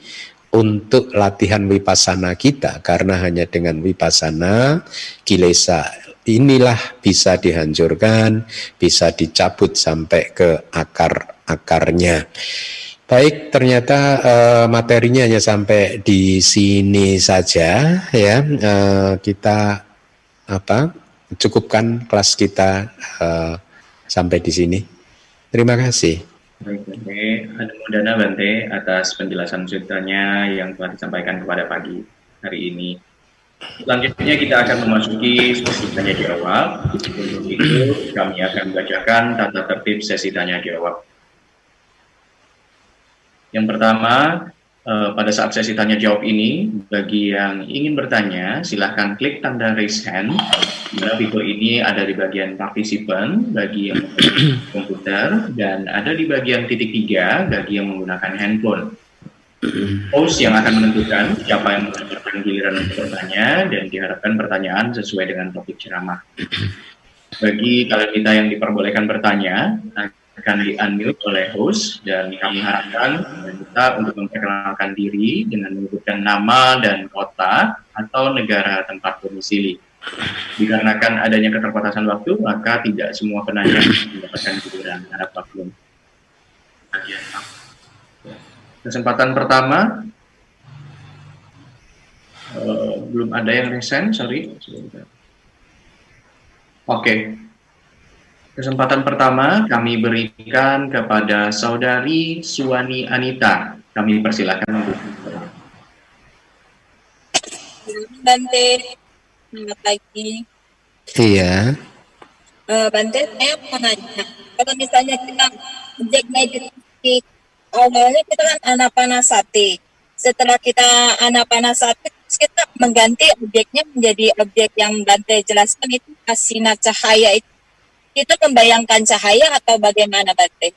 untuk latihan wipasana kita karena hanya dengan wipasana kilesa inilah bisa dihancurkan, bisa dicabut sampai ke akar-akarnya. Baik, ternyata uh, materinya hanya sampai di sini saja ya. Uh, kita apa? Cukupkan kelas kita uh, sampai di sini. Terima kasih. Baik, Bante. Bante atas penjelasan ceritanya yang telah disampaikan kepada pagi hari ini. Selanjutnya kita akan memasuki sesi tanya jawab. Untuk itu kami akan membacakan tata tertib sesi tanya jawab. Yang pertama, uh, pada saat sesi tanya jawab ini, bagi yang ingin bertanya, silahkan klik tanda raise hand. Nah, fitur ini ada di bagian participant, bagi yang komputer, dan ada di bagian titik tiga, bagi yang menggunakan handphone. Host yang akan menentukan siapa yang mendapatkan giliran untuk bertanya, dan diharapkan pertanyaan sesuai dengan topik ceramah. Bagi kalian kita yang diperbolehkan bertanya, akan di-unmute oleh host dan kami harapkan kita untuk memperkenalkan diri dengan menyebutkan nama dan kota atau negara tempat domisili. Dikarenakan adanya keterbatasan waktu, maka tidak semua penanya mendapatkan giliran harap waktu. Kesempatan pertama, uh, belum ada yang resen, sorry. Oke, okay. Kesempatan pertama kami berikan kepada Saudari Suwani Anita. Kami persilakan membuka. Bante, selamat pagi. Iya. Uh, Bante, saya mau nanya, kalau misalnya kita objek meditasi, awalnya kita kan anapanasati. Setelah kita anapanasati, kita mengganti objeknya menjadi objek yang Bante jelaskan itu asina cahaya itu itu membayangkan cahaya atau bagaimana Batik?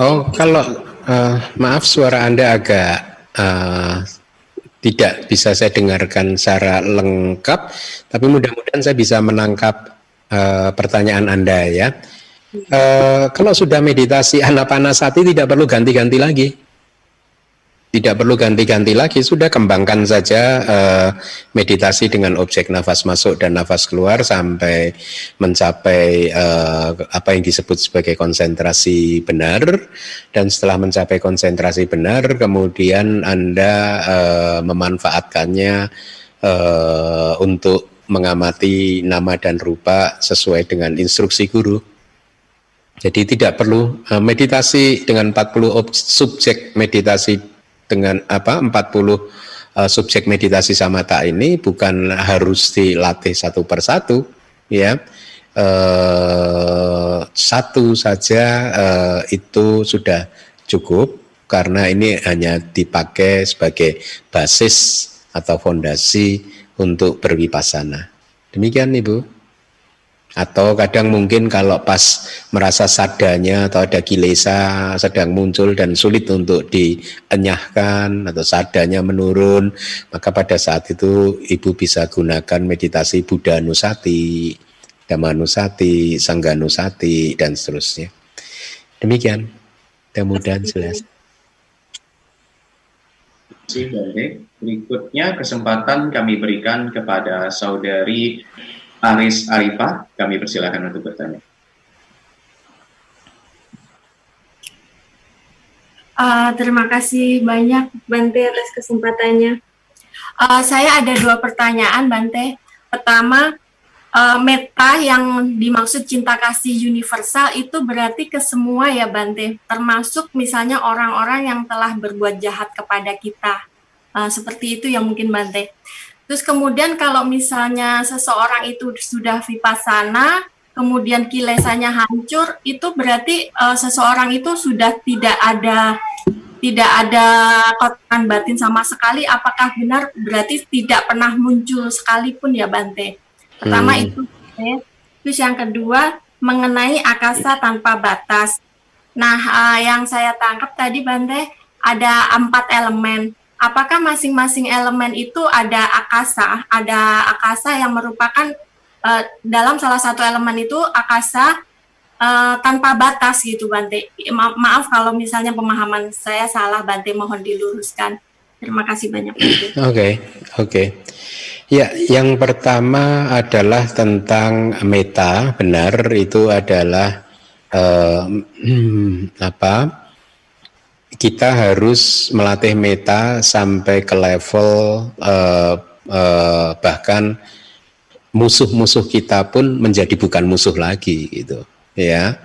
Oh, kalau uh, maaf suara Anda agak uh, tidak bisa saya dengarkan secara lengkap, tapi mudah-mudahan saya bisa menangkap uh, pertanyaan Anda ya. Uh, kalau sudah meditasi <laughs> anapanasati tidak perlu ganti-ganti lagi tidak perlu ganti-ganti lagi, sudah kembangkan saja uh, meditasi dengan objek nafas masuk dan nafas keluar sampai mencapai uh, apa yang disebut sebagai konsentrasi benar dan setelah mencapai konsentrasi benar kemudian Anda uh, memanfaatkannya uh, untuk mengamati nama dan rupa sesuai dengan instruksi guru. Jadi tidak perlu uh, meditasi dengan 40 subjek meditasi dengan apa 40 uh, eh, subjek meditasi samata ini bukan harus dilatih satu persatu ya eh, satu saja eh, itu sudah cukup karena ini hanya dipakai sebagai basis atau fondasi untuk berwipasana. Demikian Ibu. Atau kadang mungkin kalau pas merasa sadanya atau ada kilesa sedang muncul dan sulit untuk dienyahkan atau sadanya menurun, maka pada saat itu ibu bisa gunakan meditasi Buddha Nusati, Dhamma Nusati, Sangga Nusati, dan seterusnya. Demikian, mudah-mudahan jelas. Berikutnya kesempatan kami berikan kepada saudari Aris Arifah, kami persilakan untuk bertanya. Uh, terima kasih banyak Bante atas kesempatannya. Uh, saya ada dua pertanyaan Bante. Pertama, uh, meta yang dimaksud cinta kasih universal itu berarti ke semua ya Bante, termasuk misalnya orang-orang yang telah berbuat jahat kepada kita. Uh, seperti itu yang mungkin Bante. Terus kemudian kalau misalnya seseorang itu sudah vipassana, kemudian kilesanya hancur, itu berarti uh, seseorang itu sudah tidak ada tidak ada kotoran batin sama sekali. Apakah benar berarti tidak pernah muncul sekalipun ya Bante? Pertama hmm. itu. Terus yang kedua mengenai akasa tanpa batas. Nah, uh, yang saya tangkap tadi Bante ada empat elemen apakah masing-masing elemen itu ada akasa, ada akasa yang merupakan uh, dalam salah satu elemen itu akasa uh, tanpa batas gitu Bante. Ma maaf kalau misalnya pemahaman saya salah Bante mohon diluruskan. Terima kasih banyak <clears throat> Oke, oke. Okay, okay. Ya, yang pertama adalah tentang meta, benar itu adalah uh, <clears throat> apa? Kita harus melatih meta sampai ke level uh, uh, bahkan musuh-musuh kita pun menjadi bukan musuh lagi gitu ya.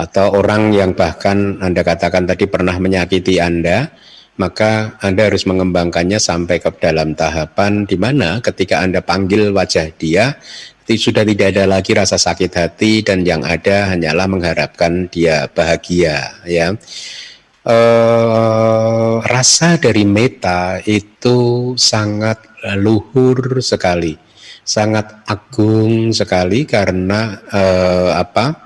Atau orang yang bahkan Anda katakan tadi pernah menyakiti Anda maka Anda harus mengembangkannya sampai ke dalam tahapan di mana ketika Anda panggil wajah dia sudah tidak ada lagi rasa sakit hati dan yang ada hanyalah mengharapkan dia bahagia ya eh, rasa dari meta itu sangat luhur sekali, sangat agung sekali karena eh, apa?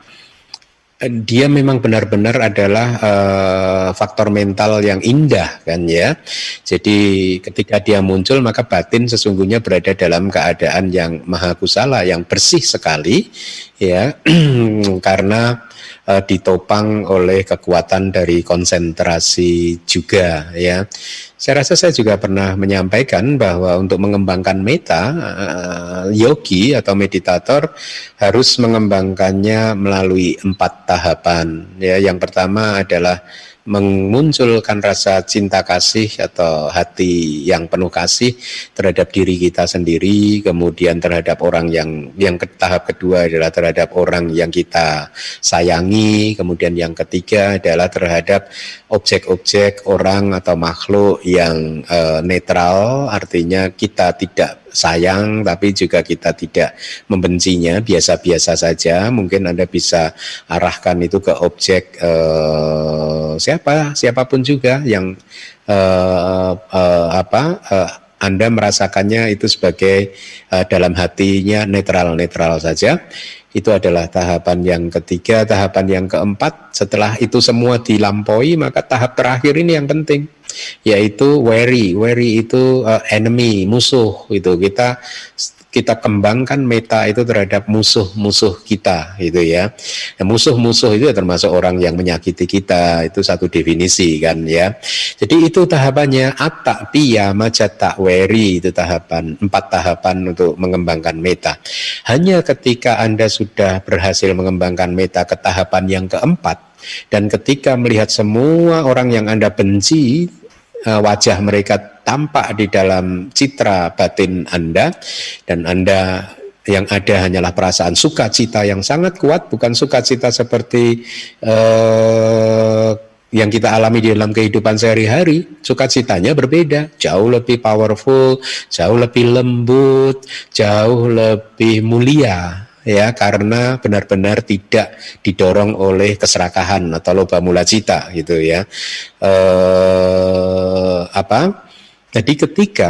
Dia memang benar-benar adalah uh, faktor mental yang indah kan ya. Jadi ketika dia muncul maka batin sesungguhnya berada dalam keadaan yang maha kusala, yang bersih sekali ya <clears throat> karena uh, ditopang oleh kekuatan dari konsentrasi juga ya. Saya rasa saya juga pernah menyampaikan bahwa untuk mengembangkan meta uh, yogi atau meditator harus mengembangkannya melalui empat tahapan ya. Yang pertama adalah memunculkan rasa cinta kasih atau hati yang penuh kasih terhadap diri kita sendiri, kemudian terhadap orang yang yang tahap kedua adalah terhadap orang yang kita sayangi, kemudian yang ketiga adalah terhadap objek-objek orang atau makhluk yang uh, netral, artinya kita tidak sayang tapi juga kita tidak membencinya biasa-biasa saja mungkin anda bisa arahkan itu ke objek uh, siapa siapa pun juga yang uh, uh, apa uh, anda merasakannya itu sebagai uh, dalam hatinya netral-netral saja. Itu adalah tahapan yang ketiga, tahapan yang keempat. Setelah itu semua dilampaui, maka tahap terakhir ini yang penting yaitu worry. Worry itu uh, enemy, musuh itu. Kita kita kembangkan meta itu terhadap musuh-musuh kita gitu ya. Nah, musuh-musuh itu ya termasuk orang yang menyakiti kita itu satu definisi kan ya. Jadi itu tahapannya atak piya majata weri itu tahapan empat tahapan untuk mengembangkan meta. Hanya ketika Anda sudah berhasil mengembangkan meta ke tahapan yang keempat dan ketika melihat semua orang yang Anda benci uh, wajah mereka tampak di dalam citra batin Anda. Dan Anda yang ada hanyalah perasaan sukacita yang sangat kuat, bukan sukacita seperti uh, yang kita alami di dalam kehidupan sehari-hari. Sukacitanya berbeda, jauh lebih powerful, jauh lebih lembut, jauh lebih mulia ya karena benar-benar tidak didorong oleh keserakahan atau loba mula cita gitu ya. Eh, apa? Jadi ketika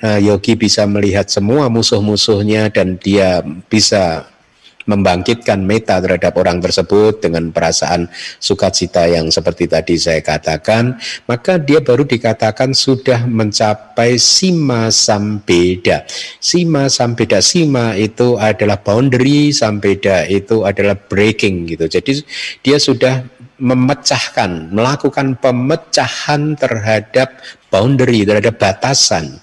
uh, yogi bisa melihat semua musuh-musuhnya dan dia bisa membangkitkan meta terhadap orang tersebut dengan perasaan sukacita yang seperti tadi saya katakan, maka dia baru dikatakan sudah mencapai sima sambeda. Sima sambeda, sima itu adalah boundary, sambeda itu adalah breaking gitu. Jadi dia sudah memecahkan, melakukan pemecahan terhadap boundary, terhadap batasan,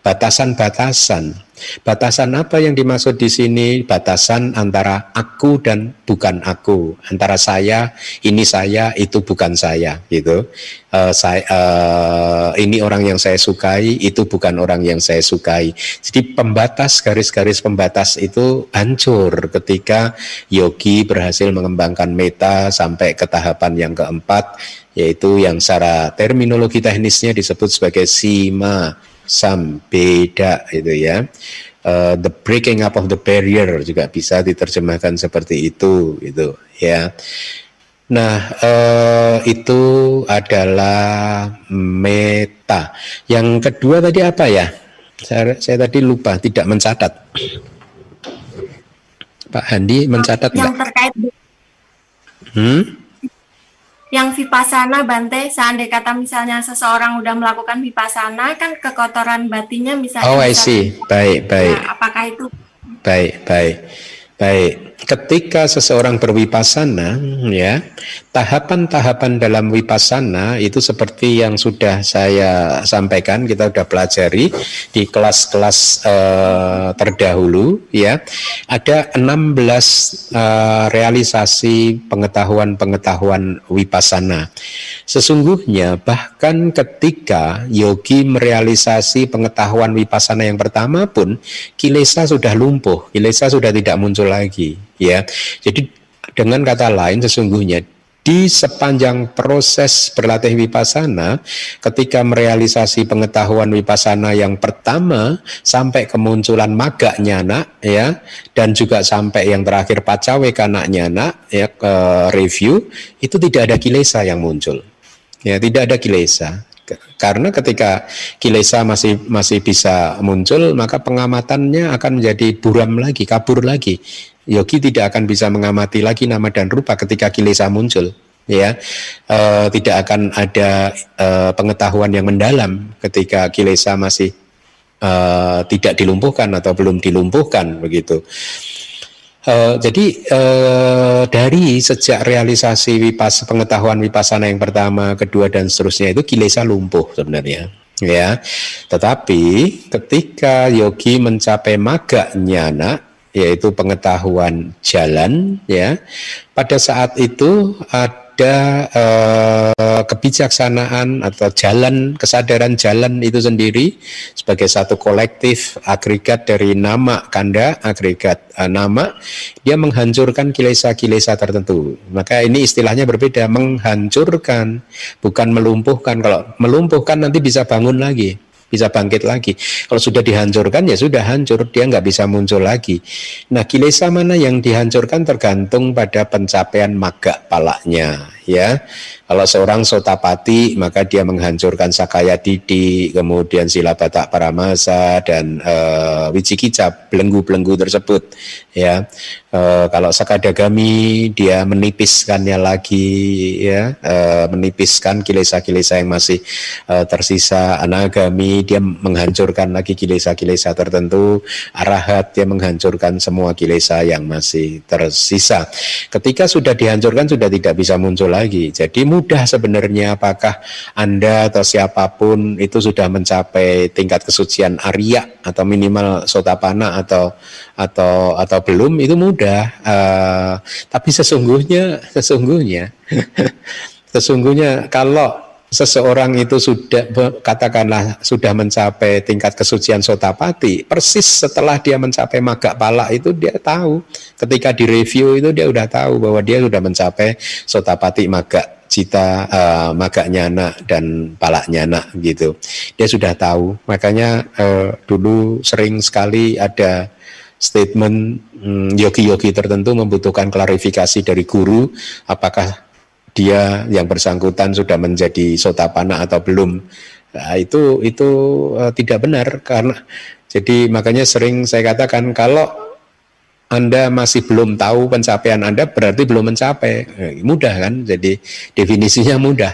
batasan-batasan Batasan apa yang dimaksud di sini? Batasan antara aku dan bukan aku, antara saya, ini saya, itu bukan saya, gitu. Uh, saya, uh, ini orang yang saya sukai, itu bukan orang yang saya sukai. Jadi pembatas garis-garis pembatas itu hancur ketika yogi berhasil mengembangkan meta sampai ke tahapan yang keempat, yaitu yang secara terminologi teknisnya disebut sebagai sima sambeda itu ya. Uh, the breaking up of the barrier juga bisa diterjemahkan seperti itu itu ya. Nah, uh, itu adalah meta. Yang kedua tadi apa ya? Saya, saya tadi lupa, tidak mencatat. Pak Handi mencatat yang enggak? terkait hmm? Yang vipassana Bante seandainya kata misalnya seseorang udah melakukan vipassana kan kekotoran batinnya misalnya Oh I see. Baik, baik. Nah, apakah itu Baik, baik. Baik, ketika seseorang berwipasana, ya, tahapan-tahapan dalam wipasana itu seperti yang sudah saya sampaikan, kita sudah pelajari di kelas-kelas uh, terdahulu, ya. Ada 16 uh, realisasi pengetahuan-pengetahuan wipasana. Sesungguhnya bahkan ketika yogi merealisasi pengetahuan wipasana yang pertama pun, kilesa sudah lumpuh, kilesa sudah tidak muncul lagi ya. Jadi dengan kata lain sesungguhnya di sepanjang proses berlatih wipasana ketika merealisasi pengetahuan wipasana yang pertama sampai kemunculan maga nyana ya dan juga sampai yang terakhir pacawe kana nyana ya ke review itu tidak ada kilesa yang muncul ya tidak ada kilesa karena ketika kilesa masih masih bisa muncul maka pengamatannya akan menjadi buram lagi kabur lagi. Yogi tidak akan bisa mengamati lagi nama dan rupa ketika kilesa muncul ya. E, tidak akan ada e, pengetahuan yang mendalam ketika kilesa masih e, tidak dilumpuhkan atau belum dilumpuhkan begitu e, jadi e, dari sejak realisasi wipas pengetahuan wipasana yang pertama kedua dan seterusnya itu kilesa lumpuh sebenarnya ya. Tetapi ketika yogi mencapai maga nyana yaitu pengetahuan jalan ya pada saat itu ada eh, kebijaksanaan atau jalan kesadaran jalan itu sendiri sebagai satu kolektif agregat dari nama kanda agregat eh, nama dia menghancurkan kilesa-kilesa tertentu. Maka ini istilahnya berbeda menghancurkan bukan melumpuhkan. Kalau melumpuhkan nanti bisa bangun lagi bisa bangkit lagi. Kalau sudah dihancurkan ya sudah hancur, dia nggak bisa muncul lagi. Nah kilesa mana yang dihancurkan tergantung pada pencapaian maga palaknya ya. Kalau seorang sotapati maka dia menghancurkan sakaya didi, kemudian sila batak paramasa dan uh, wicikica belenggu-belenggu tersebut ya. Uh, kalau sakadagami dia menipiskannya lagi ya, uh, menipiskan kilesa-kilesa yang masih uh, tersisa. Anagami dia menghancurkan lagi kilesa-kilesa tertentu. Arahat dia menghancurkan semua kilesa yang masih tersisa. Ketika sudah dihancurkan sudah tidak bisa muncul lagi. Jadi mudah sebenarnya apakah Anda atau siapa pun itu sudah mencapai tingkat kesucian Arya atau minimal sotapana atau atau atau belum itu mudah. Uh, tapi sesungguhnya sesungguhnya <laughs> sesungguhnya kalau seseorang itu sudah katakanlah sudah mencapai tingkat kesucian sotapati persis setelah dia mencapai maga pala itu dia tahu. Ketika di review itu dia udah tahu bahwa dia sudah mencapai sotapati maga cita uh, maga nyana dan pala nyana gitu. Dia sudah tahu. Makanya uh, dulu sering sekali ada statement hmm, yogi-yogi tertentu membutuhkan klarifikasi dari guru apakah dia yang bersangkutan sudah menjadi sotapana atau belum. Nah, itu itu uh, tidak benar karena jadi makanya sering saya katakan kalau anda masih belum tahu pencapaian Anda berarti belum mencapai. Eh, mudah kan? Jadi definisinya mudah.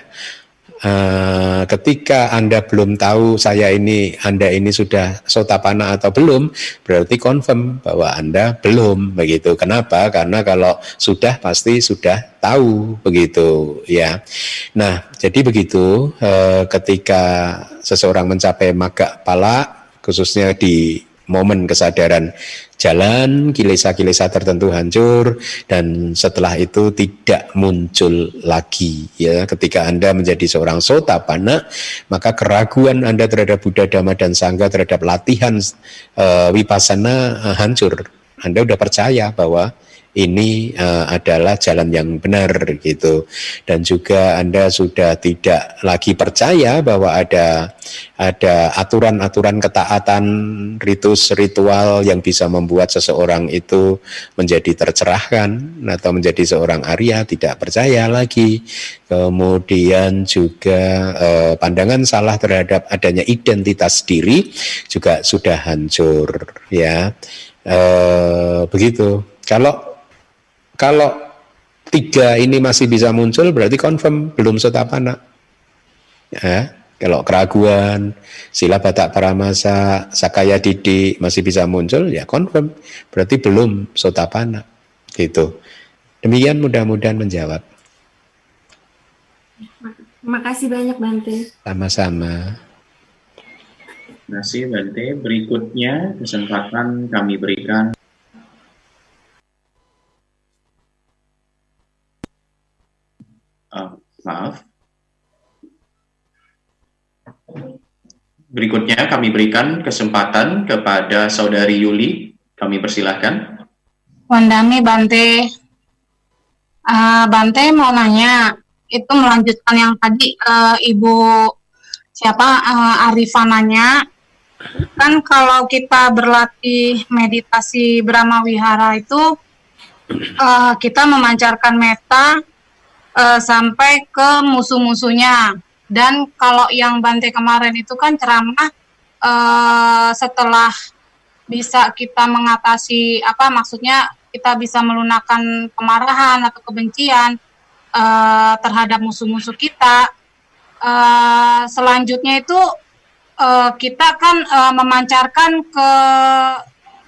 Uh, ketika Anda belum tahu saya ini Anda ini sudah sotapana atau belum, berarti confirm bahwa Anda belum begitu. Kenapa? Karena kalau sudah pasti sudah tahu begitu ya. Nah, jadi begitu uh, ketika seseorang mencapai maga pala khususnya di momen kesadaran jalan, kilesa-kilesa tertentu hancur dan setelah itu tidak muncul lagi ya ketika Anda menjadi seorang sotapana maka keraguan Anda terhadap Buddha Dhamma dan Sangha terhadap latihan uh, wipasana uh, hancur. Anda sudah percaya bahwa ini uh, adalah jalan yang benar gitu. Dan juga Anda sudah tidak lagi percaya bahwa ada ada aturan-aturan ketaatan ritus ritual yang bisa membuat seseorang itu menjadi tercerahkan atau menjadi seorang Arya tidak percaya lagi. Kemudian juga uh, pandangan salah terhadap adanya identitas diri juga sudah hancur ya. Uh, begitu. Kalau kalau tiga ini masih bisa muncul berarti confirm belum sotapana. Ya, kalau keraguan, sila batak paramasa, sakaya didi masih bisa muncul ya confirm berarti belum sotapana. Gitu. Demikian mudah-mudahan menjawab. Terima kasih banyak Bante. Sama-sama. Terima kasih Bante. Berikutnya kesempatan kami berikan uh, maaf. Berikutnya kami berikan kesempatan kepada Saudari Yuli. Kami persilahkan. Wandami Bante. Uh, Bante mau nanya, itu melanjutkan yang tadi uh, Ibu siapa uh. Kan kalau kita berlatih meditasi Brahma Wihara itu uh, kita memancarkan meta uh, sampai ke musuh-musuhnya. Dan kalau yang Bante kemarin itu kan ceramah uh, setelah bisa kita mengatasi apa maksudnya kita bisa melunakkan kemarahan atau kebencian uh, terhadap musuh-musuh kita. Uh, selanjutnya itu uh, kita kan uh, memancarkan ke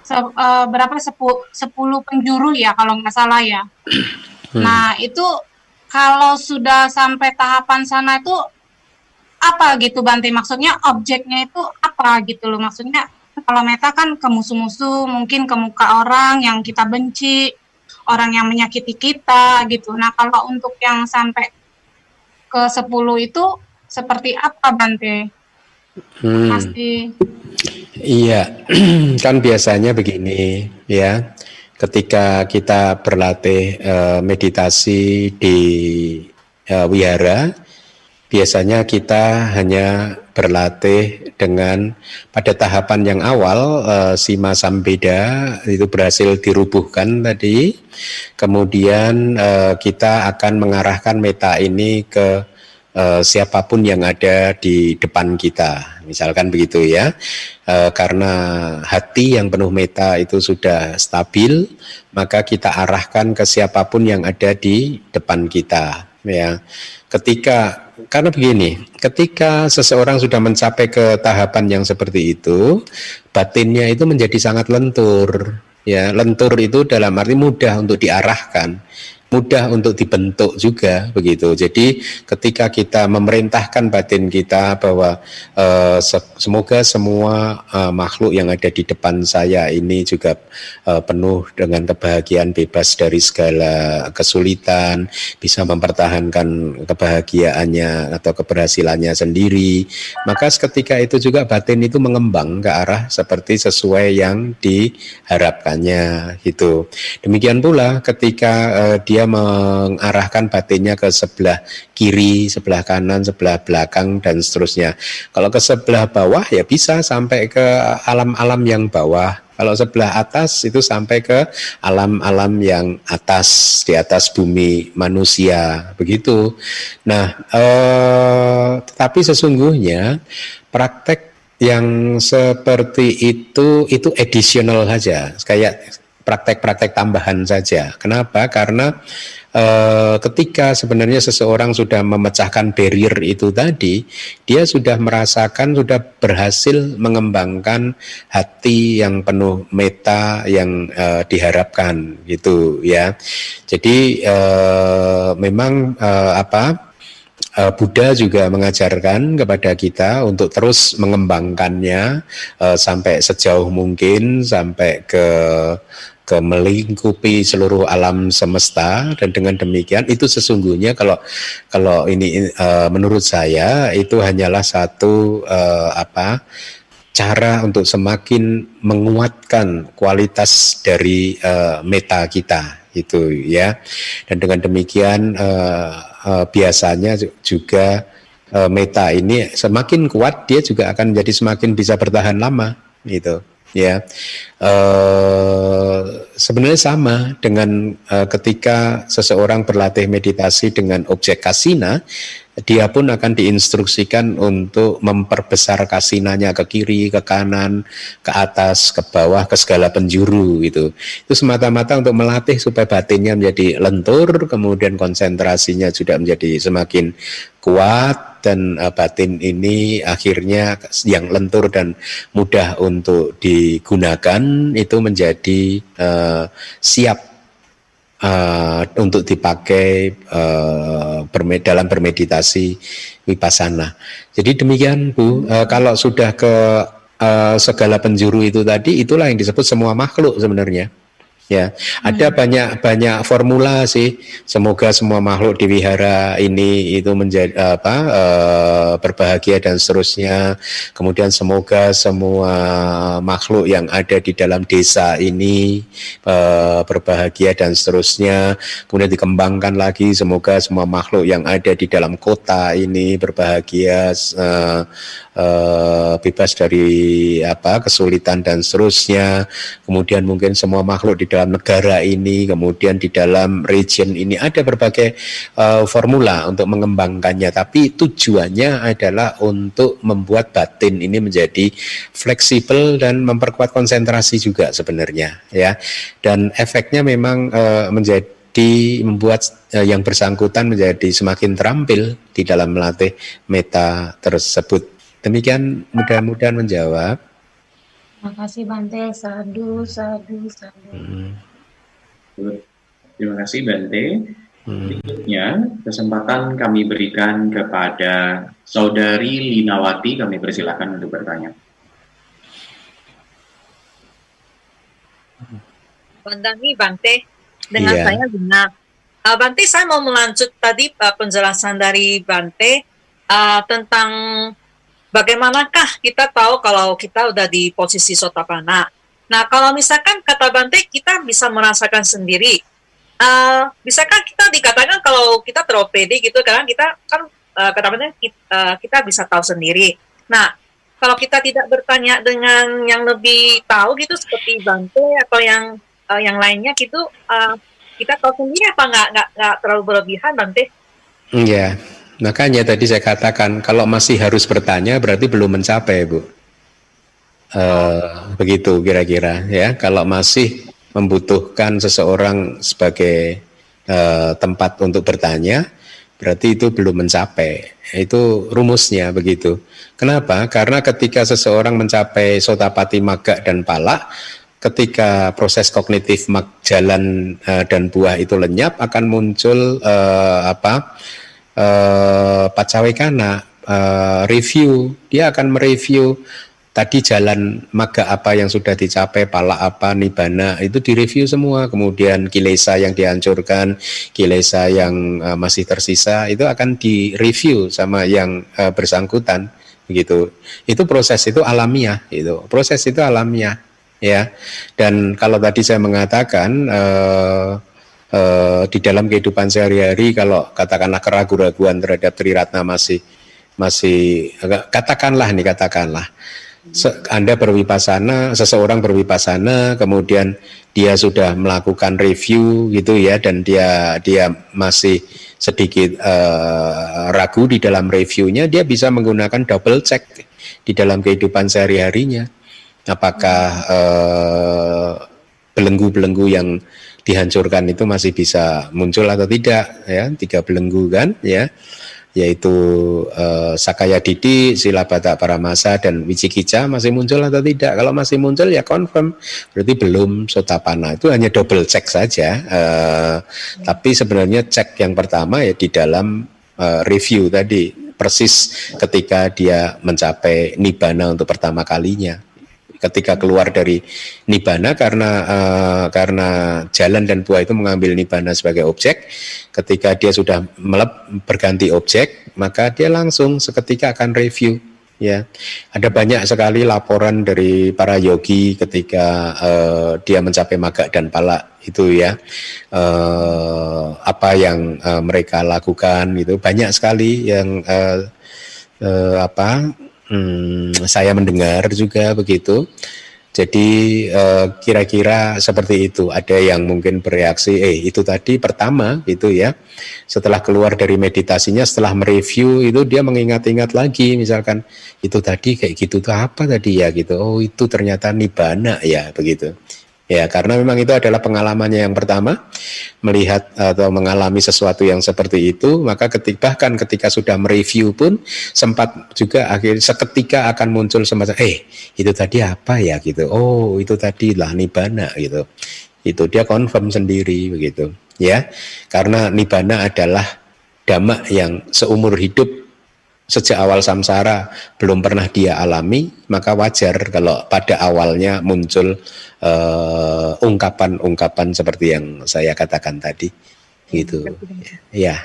se, uh, berapa sepuluh penjuru ya kalau nggak salah ya. Hmm. Nah itu kalau sudah sampai tahapan sana itu apa gitu Banti maksudnya objeknya itu apa gitu loh? Maksudnya kalau meta kan ke musuh-musuh mungkin ke muka orang yang kita benci orang yang menyakiti kita gitu. Nah kalau untuk yang sampai ke 10 itu seperti apa Bante? Hmm. pasti. Iya <clears throat> kan biasanya begini ya ketika kita berlatih uh, meditasi di uh, wihara, biasanya kita hanya berlatih dengan pada tahapan yang awal uh, sima sambeda itu berhasil dirubuhkan tadi, kemudian uh, kita akan mengarahkan meta ini ke uh, siapa pun yang ada di depan kita, misalkan begitu ya. Uh, karena hati yang penuh meta itu sudah stabil, maka kita arahkan ke siapa pun yang ada di depan kita. Ya, ketika karena begini, ketika seseorang sudah mencapai ke tahapan yang seperti itu, batinnya itu menjadi sangat lentur. Ya, lentur itu dalam arti mudah untuk diarahkan mudah untuk dibentuk juga begitu. Jadi ketika kita memerintahkan batin kita bahwa uh, semoga semua uh, makhluk yang ada di depan saya ini juga uh, penuh dengan kebahagiaan, bebas dari segala kesulitan, bisa mempertahankan kebahagiaannya atau keberhasilannya sendiri. Maka ketika itu juga batin itu mengembang ke arah seperti sesuai yang diharapkannya gitu. Demikian pula ketika uh, dia dia mengarahkan batinnya ke sebelah kiri, sebelah kanan, sebelah belakang dan seterusnya. Kalau ke sebelah bawah ya bisa sampai ke alam-alam yang bawah Kalau sebelah atas itu sampai ke alam-alam yang atas di atas bumi manusia begitu. Nah, eh, tetapi sesungguhnya praktek yang seperti itu itu additional saja, kayak praktek-praktek tambahan saja. Kenapa? Karena e, ketika sebenarnya seseorang sudah memecahkan barrier itu tadi, dia sudah merasakan, sudah berhasil mengembangkan hati yang penuh meta yang e, diharapkan, gitu ya. Jadi e, memang e, apa? Buddha juga mengajarkan kepada kita untuk terus mengembangkannya uh, sampai sejauh mungkin sampai ke ke melingkupi seluruh alam semesta. Dan dengan demikian itu sesungguhnya kalau kalau ini uh, menurut saya itu hanyalah satu apa cara untuk semakin menguatkan kualitas dari meta kita itu ya. Dan dengan demikian uh, biasanya juga uh, meta ini semakin kuat dia juga akan jadi semakin bisa bertahan lama gitu ya. Uh, sebenarnya sama dengan uh, ketika seseorang berlatih meditasi dengan objek kasina dia pun akan diinstruksikan untuk memperbesar kasinanya ke kiri, ke kanan, ke atas, ke bawah, ke segala penjuru itu. Itu semata-mata untuk melatih supaya batinnya menjadi lentur, kemudian konsentrasinya juga menjadi semakin kuat dan uh, batin ini akhirnya yang lentur dan mudah untuk digunakan itu menjadi uh, siap uh, untuk dipakai uh, dalam bermeditasi wipasana. Jadi demikian Bu, uh, kalau sudah ke uh, segala penjuru itu tadi, itulah yang disebut semua makhluk sebenarnya ya ada hmm. banyak banyak formula sih semoga semua makhluk di wihara ini itu menjadi apa uh, berbahagia dan seterusnya kemudian semoga semua makhluk yang ada di dalam desa ini uh, berbahagia dan seterusnya kemudian dikembangkan lagi semoga semua makhluk yang ada di dalam kota ini berbahagia uh, uh, bebas dari apa kesulitan dan seterusnya. Kemudian mungkin semua makhluk di dalam negara ini, kemudian di dalam region ini ada berbagai uh, formula untuk mengembangkannya. Tapi tujuannya adalah untuk membuat batin ini menjadi fleksibel dan memperkuat konsentrasi juga sebenarnya ya. Dan efeknya memang uh, menjadi di membuat uh, yang bersangkutan menjadi semakin terampil di dalam melatih meta tersebut. Demikian mudah-mudahan menjawab. Terima kasih Bante, sadu, sadu, sadu. Hmm. Terima kasih Bante. Hmm. Berikutnya kesempatan kami berikan kepada Saudari Linawati, kami persilakan untuk bertanya. Bandami Bante, dengan yeah. saya benar. Uh, Bante, saya mau melanjut tadi uh, penjelasan dari Bante uh, tentang bagaimanakah kita tahu kalau kita udah di posisi sotapana? Nah, kalau misalkan kata Bante kita bisa merasakan sendiri, uh, bisakah kita dikatakan kalau kita terlalu pede gitu kan kita kan uh, kata Bante kita, uh, kita bisa tahu sendiri. Nah, kalau kita tidak bertanya dengan yang lebih tahu gitu seperti Bante atau yang uh, yang lainnya gitu, uh, kita tahu sendiri apa nggak nggak terlalu berlebihan Bante? Iya. Yeah. Makanya tadi saya katakan kalau masih harus bertanya berarti belum mencapai, Bu. Uh, begitu kira-kira ya. Kalau masih membutuhkan seseorang sebagai uh, tempat untuk bertanya, berarti itu belum mencapai. Itu rumusnya begitu. Kenapa? Karena ketika seseorang mencapai sotapati maga dan palak, ketika proses kognitif mag jalan uh, dan buah itu lenyap akan muncul uh, apa? uh, Pacawekana uh, review, dia akan mereview tadi jalan maga apa yang sudah dicapai, pala apa, nibana itu direview semua. Kemudian kilesa yang dihancurkan, kilesa yang uh, masih tersisa itu akan direview sama yang uh, bersangkutan gitu. Itu proses itu alamiah itu. Proses itu alamiah ya. Dan kalau tadi saya mengatakan uh, uh, di dalam kehidupan sehari-hari kalau katakanlah keraguan-raguan terhadap Triratna masih masih katakanlah nih katakanlah Anda berwipasana, seseorang berwipasana, kemudian dia sudah melakukan review gitu ya, dan dia dia masih sedikit uh, ragu di dalam reviewnya, dia bisa menggunakan double check di dalam kehidupan sehari-harinya. Apakah uh, belenggu-belenggu yang dihancurkan itu masih bisa muncul atau tidak ya tiga belenggu kan ya yaitu uh, Sakaya Didi, Silabata Paramasa dan Wicikica masih muncul atau tidak? Kalau masih muncul ya confirm, berarti belum Sotapana. Itu hanya double check saja. Uh, tapi sebenarnya cek yang pertama ya di dalam uh, review tadi persis ketika dia mencapai nibana untuk pertama kalinya ketika keluar dari nibana karena uh, karena jalan dan buah itu mengambil nibana sebagai objek. Ketika dia sudah melep berganti objek maka dia langsung seketika akan review ya. Ada banyak sekali laporan dari para yogi ketika uh, dia mencapai maga dan pala itu ya. Uh, apa yang uh, mereka lakukan itu. Banyak sekali yang uh, uh, apa Hmm, saya mendengar juga begitu. Jadi eh, kira-kira seperti itu. Ada yang mungkin bereaksi, eh itu tadi pertama gitu ya. Setelah keluar dari meditasinya, setelah mereview itu dia mengingat-ingat lagi, misalkan itu tadi kayak gitu tuh apa tadi ya gitu. Oh itu ternyata nibana ya begitu. Ya, karena memang itu adalah pengalamannya yang pertama, melihat atau mengalami sesuatu yang seperti itu, maka ketika bahkan ketika sudah mereview pun sempat juga akhir seketika akan muncul semacam eh itu tadi apa ya gitu. Oh, itu tadi lah nibana gitu. Itu dia confirm sendiri begitu, ya. Karena nibana adalah dhamma yang seumur hidup sejak awal samsara belum pernah dia alami, maka wajar kalau pada awalnya muncul eh, ungkapan-ungkapan seperti yang saya katakan tadi, gitu. Ya.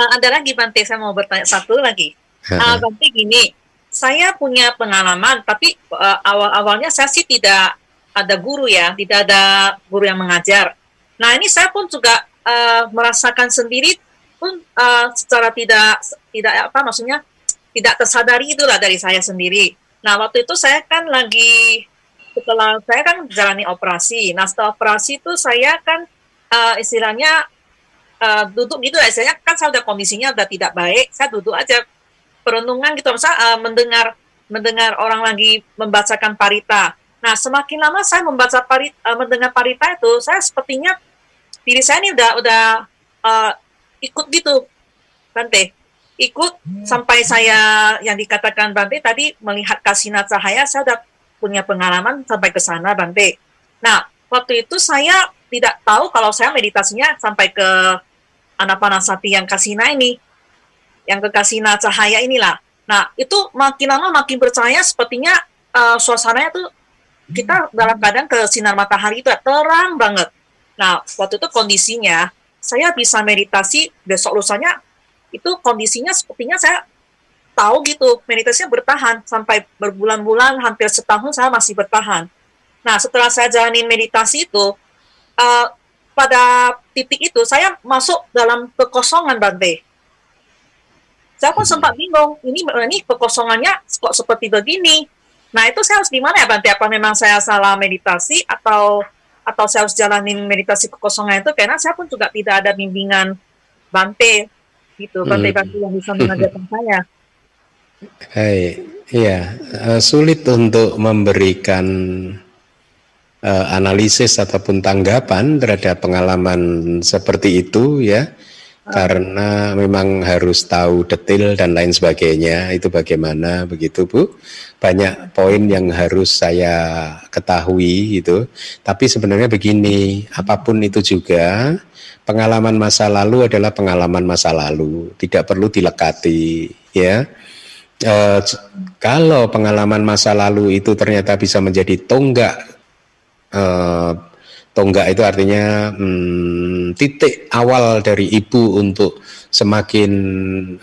Uh, ada lagi Bante, saya mau bertanya satu lagi. Uh, Bante gini, saya punya pengalaman, tapi uh, awal-awalnya saya sih tidak ada guru ya, tidak ada guru yang mengajar. Nah ini saya pun juga uh, merasakan sendiri pun uh, secara tidak tidak apa maksudnya tidak tersadari itulah dari saya sendiri. Nah waktu itu saya kan lagi setelah saya kan jalani operasi. Nah setelah operasi itu saya kan uh, istilahnya uh, duduk gitu ya. Saya kan saya udah kondisinya udah tidak baik. Saya duduk aja perenungan gitu, masa uh, mendengar mendengar orang lagi membacakan parita. Nah semakin lama saya membaca parita, uh, mendengar parita itu, saya sepertinya diri saya ini udah udah uh, ikut gitu. Bante ikut sampai saya yang dikatakan Bante tadi melihat kasina cahaya saya udah punya pengalaman sampai ke sana Bante nah waktu itu saya tidak tahu kalau saya meditasinya sampai ke Anapanasati yang kasina ini yang ke kasina cahaya inilah. Nah itu makin lama makin percaya sepertinya uh, suasananya tuh kita dalam keadaan ke sinar matahari itu ya, terang banget. Nah waktu itu kondisinya saya bisa meditasi besok lusanya itu kondisinya sepertinya saya tahu gitu meditasinya bertahan sampai berbulan-bulan hampir setahun saya masih bertahan. Nah setelah saya jalanin meditasi itu uh, pada titik itu saya masuk dalam kekosongan Bante. Saya pun sempat bingung ini ini kekosongannya kok seperti begini. Nah itu saya harus gimana ya Bante? Apa memang saya salah meditasi atau atau saya harus jalanin meditasi kekosongan itu karena saya pun juga tidak ada bimbingan Bante gitu, Bante-Bante hmm. yang bisa mengajarkan <laughs> saya. Hai, iya, uh, sulit untuk memberikan uh, analisis ataupun tanggapan terhadap pengalaman seperti itu ya. Karena memang harus tahu detail dan lain sebagainya. Itu bagaimana begitu Bu banyak poin yang harus saya ketahui gitu. Tapi sebenarnya begini apa pun itu juga pengalaman masa lalu adalah pengalaman masa lalu. Tidak perlu dilekati ya. E, kalau pengalaman masa lalu itu ternyata bisa menjadi tonggak e, Tonggak itu artinya hmm, titik awal dari ibu untuk semakin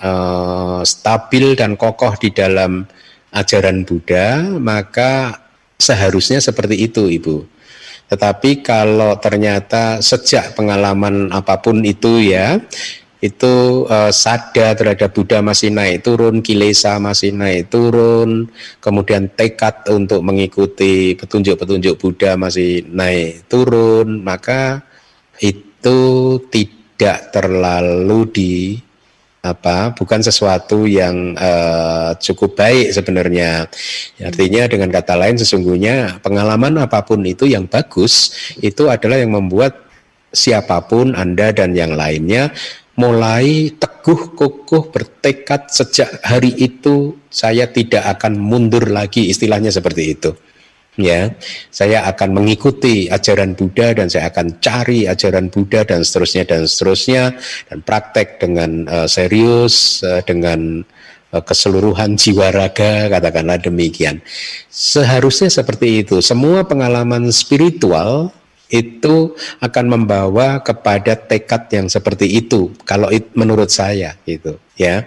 uh, stabil dan kokoh di dalam ajaran Buddha, maka seharusnya seperti itu, Ibu. Tetapi kalau ternyata sejak pengalaman apa pun itu ya, itu uh, sada terhadap Buddha masih naik turun, kilesa masih naik turun, kemudian tekad untuk mengikuti petunjuk-petunjuk Buddha masih naik turun, maka itu tidak terlalu di apa bukan sesuatu yang uh, cukup baik sebenarnya. Artinya dengan kata lain sesungguhnya pengalaman apa pun itu yang bagus itu adalah yang membuat siapa pun anda dan yang lainnya mulai teguh kokoh bertekad sejak hari itu saya tidak akan mundur lagi istilahnya seperti itu ya saya akan mengikuti ajaran Buddha dan saya akan cari ajaran Buddha dan seterusnya dan seterusnya dan praktek dengan uh, serius uh, dengan uh, keseluruhan <laughs> jiwa raga katakanlah demikian. Seharusnya seperti itu. Semua pengalaman spiritual itu akan membawa kepada tekad yang seperti itu kalau menurut saya gitu ya.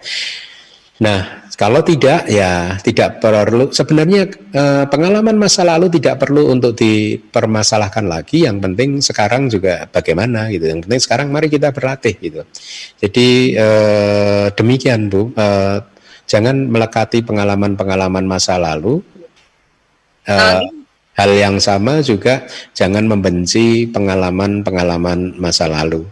Nah kalau tidak, ya tidak perlu. Sebenarnya eh, pengalaman masa lalu tidak perlu untuk dipermasalahkan lagi. Yang penting sekarang juga bagaimana gitu. Yang penting sekarang mari kita berlatih gitu. Jadi eh, demikian bu. Eh, jangan melekati pengalaman-pengalaman masa lalu. Eh, hal yang sama juga jangan membenci pengalaman-pengalaman masa lalu.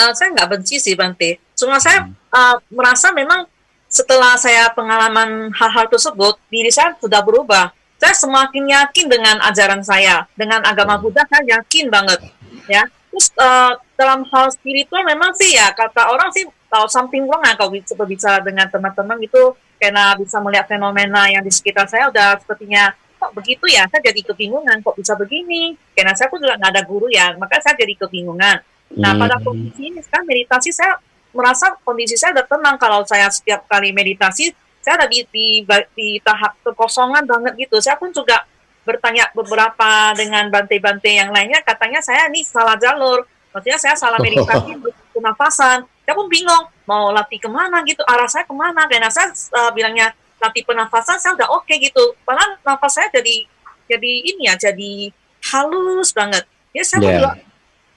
Uh, saya nggak benci sih Bante. Cuma saya uh, merasa memang setelah saya pengalaman hal-hal tersebut, diri saya sudah berubah. Saya semakin yakin dengan ajaran saya, dengan agama hmm. Buddha saya yakin banget, ya. Terus uh, dalam hal spiritual memang sih ya kata orang sih kalau something wrong nah, kalau berbicara dengan teman-teman itu karena bisa melihat fenomena yang di sekitar saya udah sepertinya kok begitu ya saya jadi kebingungan kok bisa begini karena saya pun juga nggak ada guru ya maka saya jadi kebingungan nah pada hmm. kondisi ini sekarang meditasi saya merasa kondisi saya udah tenang kalau saya setiap kali meditasi saya ada di, di, di tahap kekosongan banget gitu. Saya pun juga bertanya beberapa dengan bante-bante yang lainnya katanya saya ini salah jalur. Maksudnya saya salah meditasi pernafasan. Saya pun bingung mau latih ke mana gitu, arah saya ke mana. Karena saya uh, bilangnya latih pernafasan saya udah oke okay, gitu. Padahal nafas saya jadi jadi ini ya, jadi halus banget. Ya saya yeah.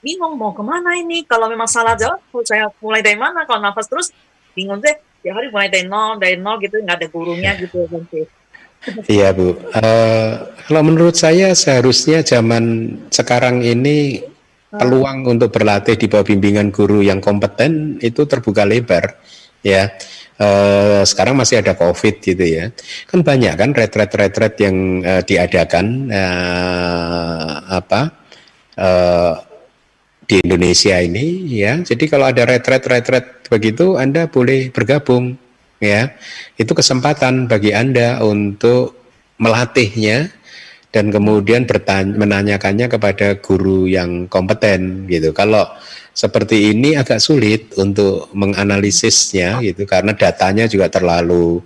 Bingung mau ke mana ini? Kalau memang salah jalan saya mulai dari mana? Kalau nafas terus bingung deh. Ya hari mulai dari nol dari nol gitu nggak ada gurunya gitu nanti. Iya Bu, uh, kalau menurut saya seharusnya zaman sekarang ini peluang untuk berlatih di bawah bimbingan guru yang kompeten itu terbuka lebar ya. Uh, sekarang masih ada COVID gitu ya, kan banyak kan retret-retret yang uh, diadakan uh, apa uh, di Indonesia ini ya. Jadi kalau ada retret-retret begitu Anda boleh bergabung ya. Itu kesempatan bagi Anda untuk melatihnya dan kemudian bertanya, menanyakannya kepada guru yang kompeten gitu. Kalau seperti ini agak sulit untuk menganalisisnya gitu karena datanya juga terlalu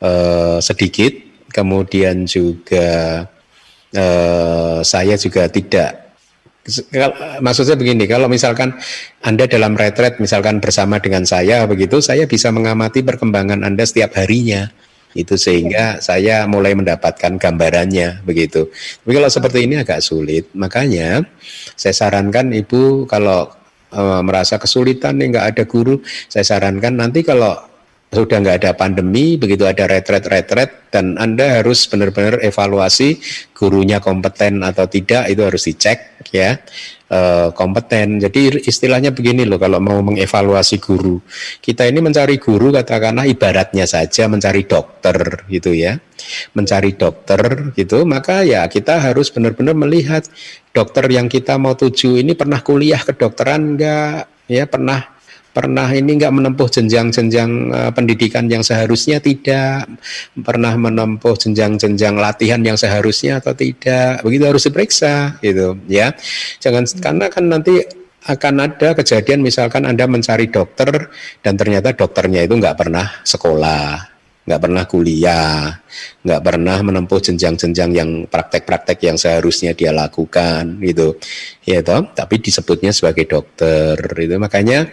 uh, sedikit. Kemudian juga uh, saya juga tidak maksudnya begini, kalau misalkan Anda dalam retret misalkan bersama dengan saya begitu, saya bisa mengamati perkembangan Anda setiap harinya. Itu sehingga saya mulai mendapatkan gambarannya begitu. Tapi kalau seperti ini agak sulit, makanya saya sarankan Ibu kalau e, merasa kesulitan nih nggak ada guru, saya sarankan nanti kalau sudah nggak ada pandemi, begitu ada retret-retret dan Anda harus benar-benar evaluasi gurunya kompeten atau tidak itu harus dicek ya e, kompeten. Jadi istilahnya begini loh kalau mau mengevaluasi guru. Kita ini mencari guru katakanlah ibaratnya saja mencari dokter gitu ya. Mencari dokter gitu, maka ya kita harus benar-benar melihat dokter yang kita mau tuju ini pernah kuliah kedokteran enggak ya pernah pernah ini enggak menempuh jenjang-jenjang uh, pendidikan yang seharusnya tidak, pernah menempuh jenjang-jenjang latihan yang seharusnya atau tidak, begitu harus diperiksa gitu ya. Jangan hmm. karena kan nanti akan ada kejadian misalkan Anda mencari dokter dan ternyata dokternya itu nggak pernah sekolah, nggak pernah kuliah, nggak pernah menempuh jenjang-jenjang yang praktek-praktek yang seharusnya dia lakukan gitu, ya toh. Tapi disebutnya sebagai dokter itu makanya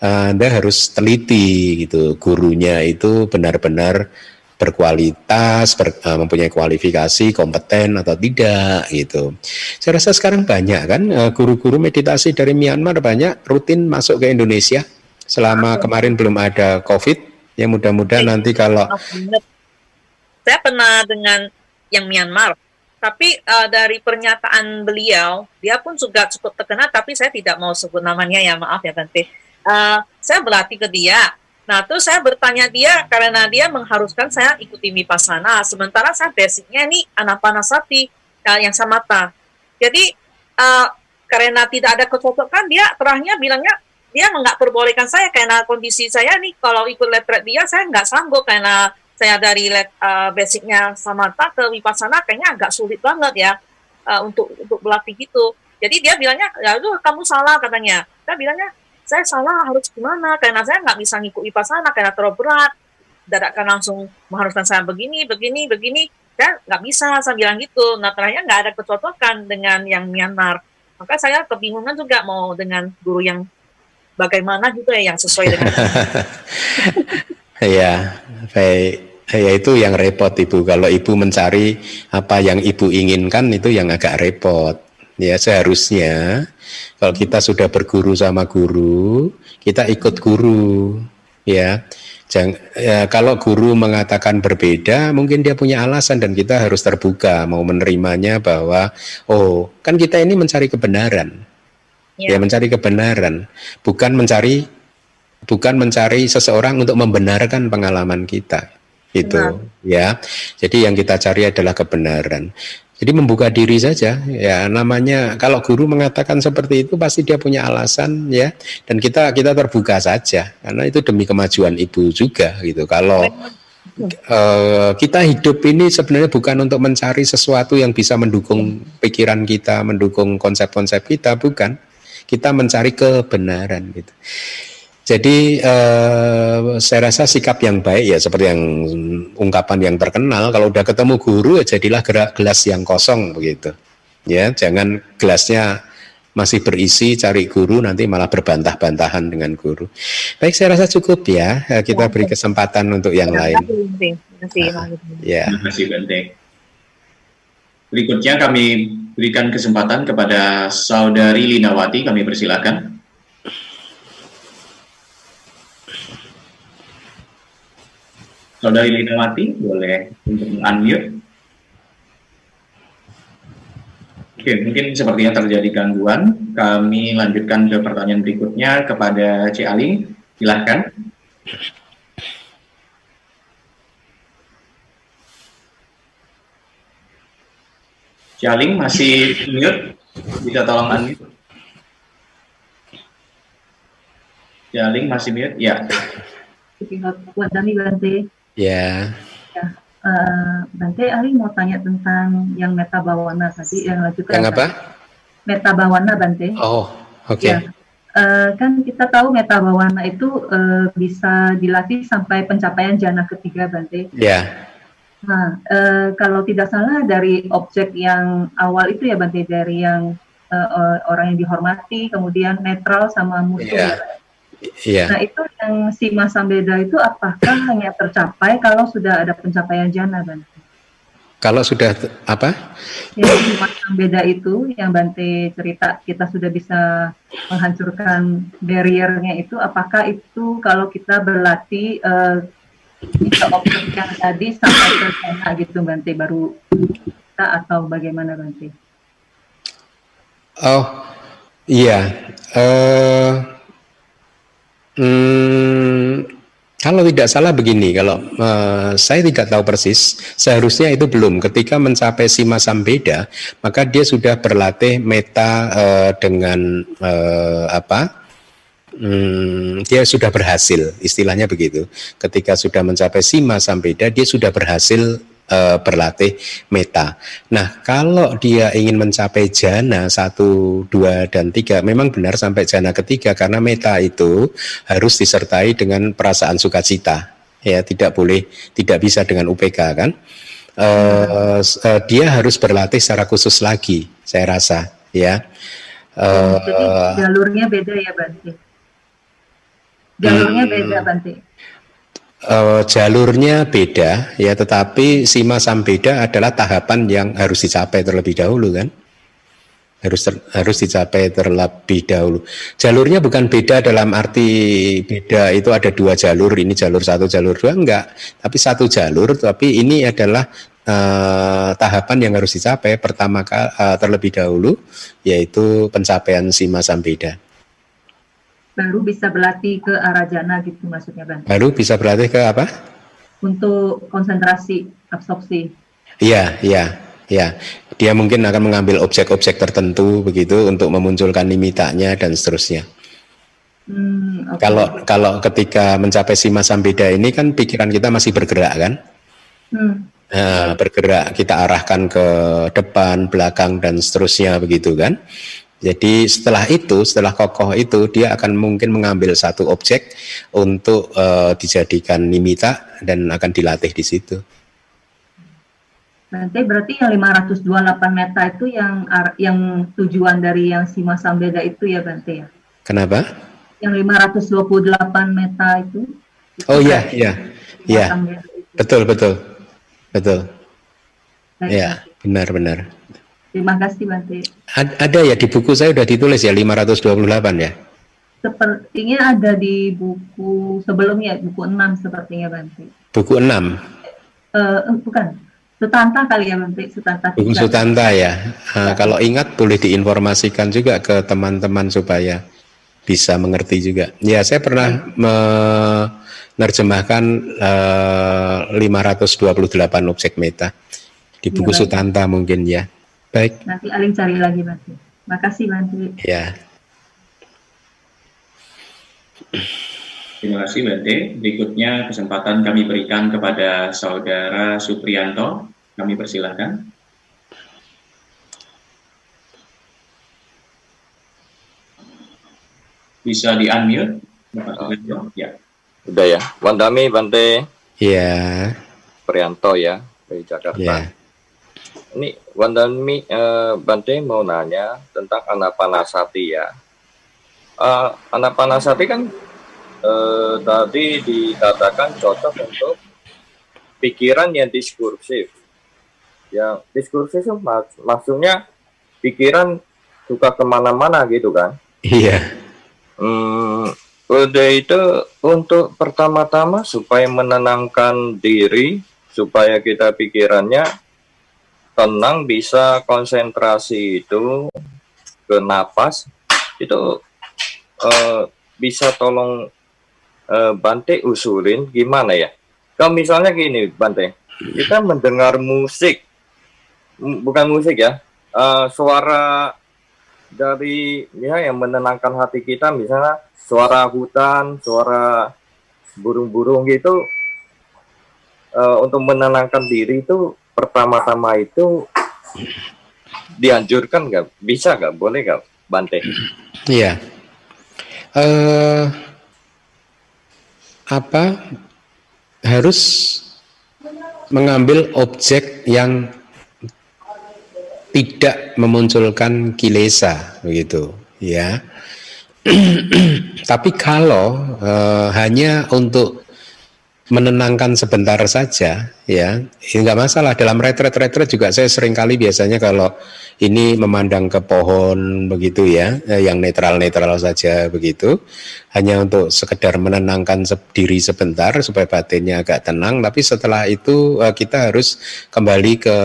anda harus teliti gitu gurunya itu benar-benar berkualitas, ber, uh, mempunyai kualifikasi, kompeten atau tidak gitu. Saya rasa sekarang banyak kan guru guru-guru meditasi dari Myanmar banyak rutin masuk ke Indonesia selama kemarin belum ada COVID, ya mudah-mudahan nanti kalau saya pernah dengan yang Myanmar, tapi uh, dari pernyataan beliau, dia pun juga cukup terkenal, tapi saya tidak mau sebut namanya ya maaf ya Bante. Uh, saya berlatih ke dia, Nah, terus saya bertanya dia karena dia mengharuskan saya ikuti mipasana. Sementara saya basicnya ini anapanasati uh, yang samata. Jadi uh, karena tidak ada kecocokan, dia terakhirnya bilangnya dia nggak perbolehkan saya karena kondisi saya nih kalau ikut letret dia saya nggak sanggup karena saya dari let, uh, basicnya samata ke wipasana kayaknya agak sulit banget ya uh, untuk untuk berlatih gitu. Jadi dia bilangnya, ya kamu salah katanya. Saya bilangnya, saya salah harus gimana? Karena saya nggak bisa ngikut IPA sana karena terlalu berat. Dadakan langsung mengharuskan saya begini begini begini. Saya nggak bisa saya bilang gitu. Nah terakhirnya nggak ada kecocokan dengan yang Myanmar. Maka saya kebingungan juga mau dengan guru yang bagaimana gitu ya yang sesuai dengan ya baik Ya itu yang repot ibu. Kalau ibu mencari apa yang ibu inginkan itu yang agak repot. Ya seharusnya kalau kita sudah berguru sama guru, kita ikut guru. Ya, Jangan, ya, kalau guru mengatakan berbeda, mungkin dia punya alasan dan kita harus terbuka mau menerimanya bahwa oh kan kita ini mencari kebenaran, ya, ya mencari kebenaran, bukan mencari bukan mencari seseorang untuk membenarkan pengalaman kita itu ya. Jadi yang kita cari adalah kebenaran. Jadi membuka diri saja ya namanya kalau guru mengatakan seperti itu pasti dia punya alasan ya dan kita kita terbuka saja karena itu demi kemajuan ibu juga gitu. Kalau uh, kita hidup ini sebenarnya bukan untuk mencari sesuatu yang bisa mendukung pikiran kita, mendukung konsep-konsep kita bukan. Kita mencari kebenaran gitu. Jadi eh, saya rasa sikap yang baik ya seperti yang ungkapan yang terkenal kalau udah ketemu guru ya jadilah gerak gelas yang kosong begitu. Ya, jangan gelasnya masih berisi cari guru nanti malah berbantah-bantahan dengan guru. Baik, saya rasa cukup ya. Eh, kita beri kesempatan untuk yang lain. Terima kasih. Ah, ya. Terima kasih Bante. Berikutnya kami berikan kesempatan kepada Saudari Linawati, kami persilakan. Saudari Linawati, boleh untuk unmute. Oke, mungkin sepertinya terjadi gangguan. Kami lanjutkan ke pertanyaan berikutnya kepada C. Aling. Silahkan. C. Aling masih mute? Bisa tolong unmute? C. Aling masih mute? Ya. Buat kami Bante. Ya. ya. Uh, Bante, Ali mau tanya tentang yang meta bawana tadi yang lanjutkan. Yang apa? Meta bawana Bante. Oh, oke. Okay. Ya. Uh, kan kita tahu meta bawana itu uh, bisa dilatih sampai pencapaian jana ketiga Bante. Ya. Nah, uh, kalau tidak salah dari objek yang awal itu ya Bante dari yang uh, orang yang dihormati, kemudian netral sama musuh. Yeah. Ya. Iya. Nah itu yang si masa beda itu apakah hanya tercapai kalau sudah ada pencapaian jana Bante? Kalau sudah apa? Si masa beda itu yang Bante cerita kita sudah bisa menghancurkan barriernya itu apakah itu kalau kita berlatih uh, bisa objek yang tadi sampai ke sana gitu Bante baru kita atau bagaimana Bante? Oh iya. Uh, Hmm, kalau tidak salah begini, kalau uh, saya tidak tahu persis, seharusnya itu belum. Ketika mencapai sima sambeda, maka dia sudah berlatih meta uh, dengan uh, apa? Hmm, dia sudah berhasil, istilahnya begitu. Ketika sudah mencapai sima sambeda, dia sudah berhasil uh, berlatih meta. Nah, kalau dia ingin mencapai jana satu, dua, dan tiga, memang benar sampai jana ketiga karena meta itu harus disertai dengan perasaan sukacita. Ya, tidak boleh, tidak bisa dengan UPK kan. Uh, uh, dia harus berlatih secara khusus lagi, saya rasa, ya. Uh, Jadi jalurnya beda ya, Bante. Jalurnya hmm, beda, Bante uh, jalurnya beda ya tetapi sima sambeda adalah tahapan yang harus dicapai terlebih dahulu kan harus ter, harus dicapai terlebih dahulu. Jalurnya bukan beda dalam arti beda itu ada dua jalur, ini jalur satu, jalur dua enggak, tapi satu jalur, tapi ini adalah uh, tahapan yang harus dicapai pertama uh, terlebih dahulu yaitu pencapaian sima sambeda. Baru bisa berlatih ke arah jana gitu maksudnya Bang. Baru bisa berlatih ke apa? Untuk konsentrasi absorpsi. Iya, iya. Ya, dia mungkin akan mengambil objek-objek tertentu begitu untuk memunculkan limitanya dan seterusnya. Hmm, okay. Kalau kalau ketika mencapai sima sambeda ini kan pikiran kita masih bergerak kan? Hmm. Nah, bergerak kita arahkan ke depan, belakang dan seterusnya begitu kan? Jadi setelah itu, setelah kokoh itu, dia akan mungkin mengambil satu objek untuk uh, dijadikan nimita dan akan dilatih di situ. Nanti berarti yang 528 meta itu yang yang tujuan dari yang Sima Sambeda itu ya Bante ya? Kenapa? Yang 528 meta itu? itu oh iya, iya. Iya. Betul, betul. Betul. Iya, benar, benar. Terima kasih Bante. Ada ya di buku saya sudah ditulis ya 528 ya? Sepertinya ada di buku sebelumnya, buku 6 sepertinya Bante. Buku 6? Uh, bukan, Sutanta kali ya nanti Sutanta. Bung Sutanta ya. Nah, kalau ingat boleh diinformasikan juga ke teman-teman supaya bisa mengerti juga. Ya, saya pernah menerjemahkan uh, 528 objek meta di buku ya, Sutanta mungkin ya. Baik. Nanti Aling cari lagi Banti. Makasih Banti. Ya. Terima kasih Bante. Berikutnya kesempatan kami berikan kepada Saudara Suprianto. Kami persilahkan. Bisa di-unmute? Oh. Ya. Udah ya. Wandami, Bante. Iya. Prianto ya, dari Jakarta. Ya. Ini Wandami eh, Bante mau nanya tentang Anapanasati ya. Uh, Anapanasati kan eh, tadi dikatakan cocok untuk pikiran yang diskursif. Yang diskursif itu mak maksudnya pikiran suka ke mana-mana gitu kan? Iya. Hmm, udah itu untuk pertama-tama supaya menenangkan diri, supaya kita pikirannya tenang, bisa konsentrasi itu ke napas, itu uh, bisa tolong uh, Bante usulin gimana ya? Kalau misalnya gini Bante, kita mendengar musik, bukan musik ya, uh, suara dari ya yang menenangkan hati kita, misalnya suara hutan, suara burung-burung gitu, uh, untuk menenangkan diri itu pertama-tama itu dianjurkan nggak? Bisa nggak? Boleh nggak, Bante? Iya. Uh, apa harus mengambil objek yang tidak memunculkan kilesa begitu ya <clears throat> tapi kalau e, hanya untuk menenangkan sebentar saja ya. Nggak masalah. Dalam retret retret juga saya sering kali biasanya kalau ini memandang ke pohon begitu ya, eh, yang netral-netral saja begitu, hanya untuk sekedar menenangkan diri sebentar supaya batinnya agak tenang, tapi setelah itu eh, kita harus kembali ke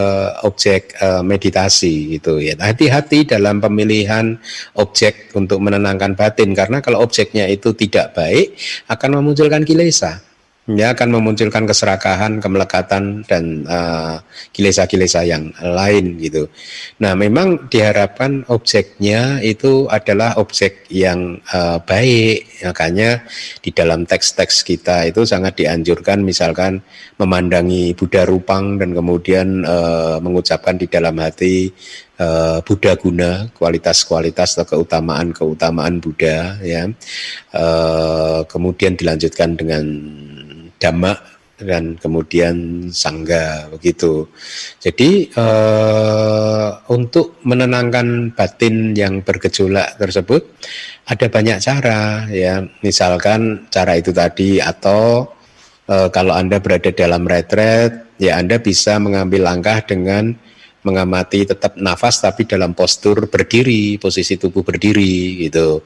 objek eh, meditasi gitu ya. Hati-hati dalam pemilihan objek untuk menenangkan batin. Karena kalau objeknya itu tidak baik akan memunculkan kilesa ya akan memunculkan keserakahan, kemelekatan dan kilesa kilesa-kilesa yang lain gitu. Nah, memang diharapkan objeknya itu adalah objek yang uh, baik. Makanya di dalam teks-teks kita itu sangat dianjurkan misalkan memandangi Buddha Rupang dan kemudian uh, mengucapkan di dalam hati uh, Buddha guna kualitas-kualitas atau keutamaan-keutamaan Buddha ya. Uh, kemudian dilanjutkan dengan dhamma dan kemudian sangga begitu. Jadi uh, untuk menenangkan batin yang bergejolak tersebut ada banyak cara ya. Misalkan cara itu tadi atau uh, kalau Anda berada dalam retret ya Anda bisa mengambil langkah dengan mengamati tetap nafas tapi dalam postur berdiri, posisi tubuh berdiri gitu.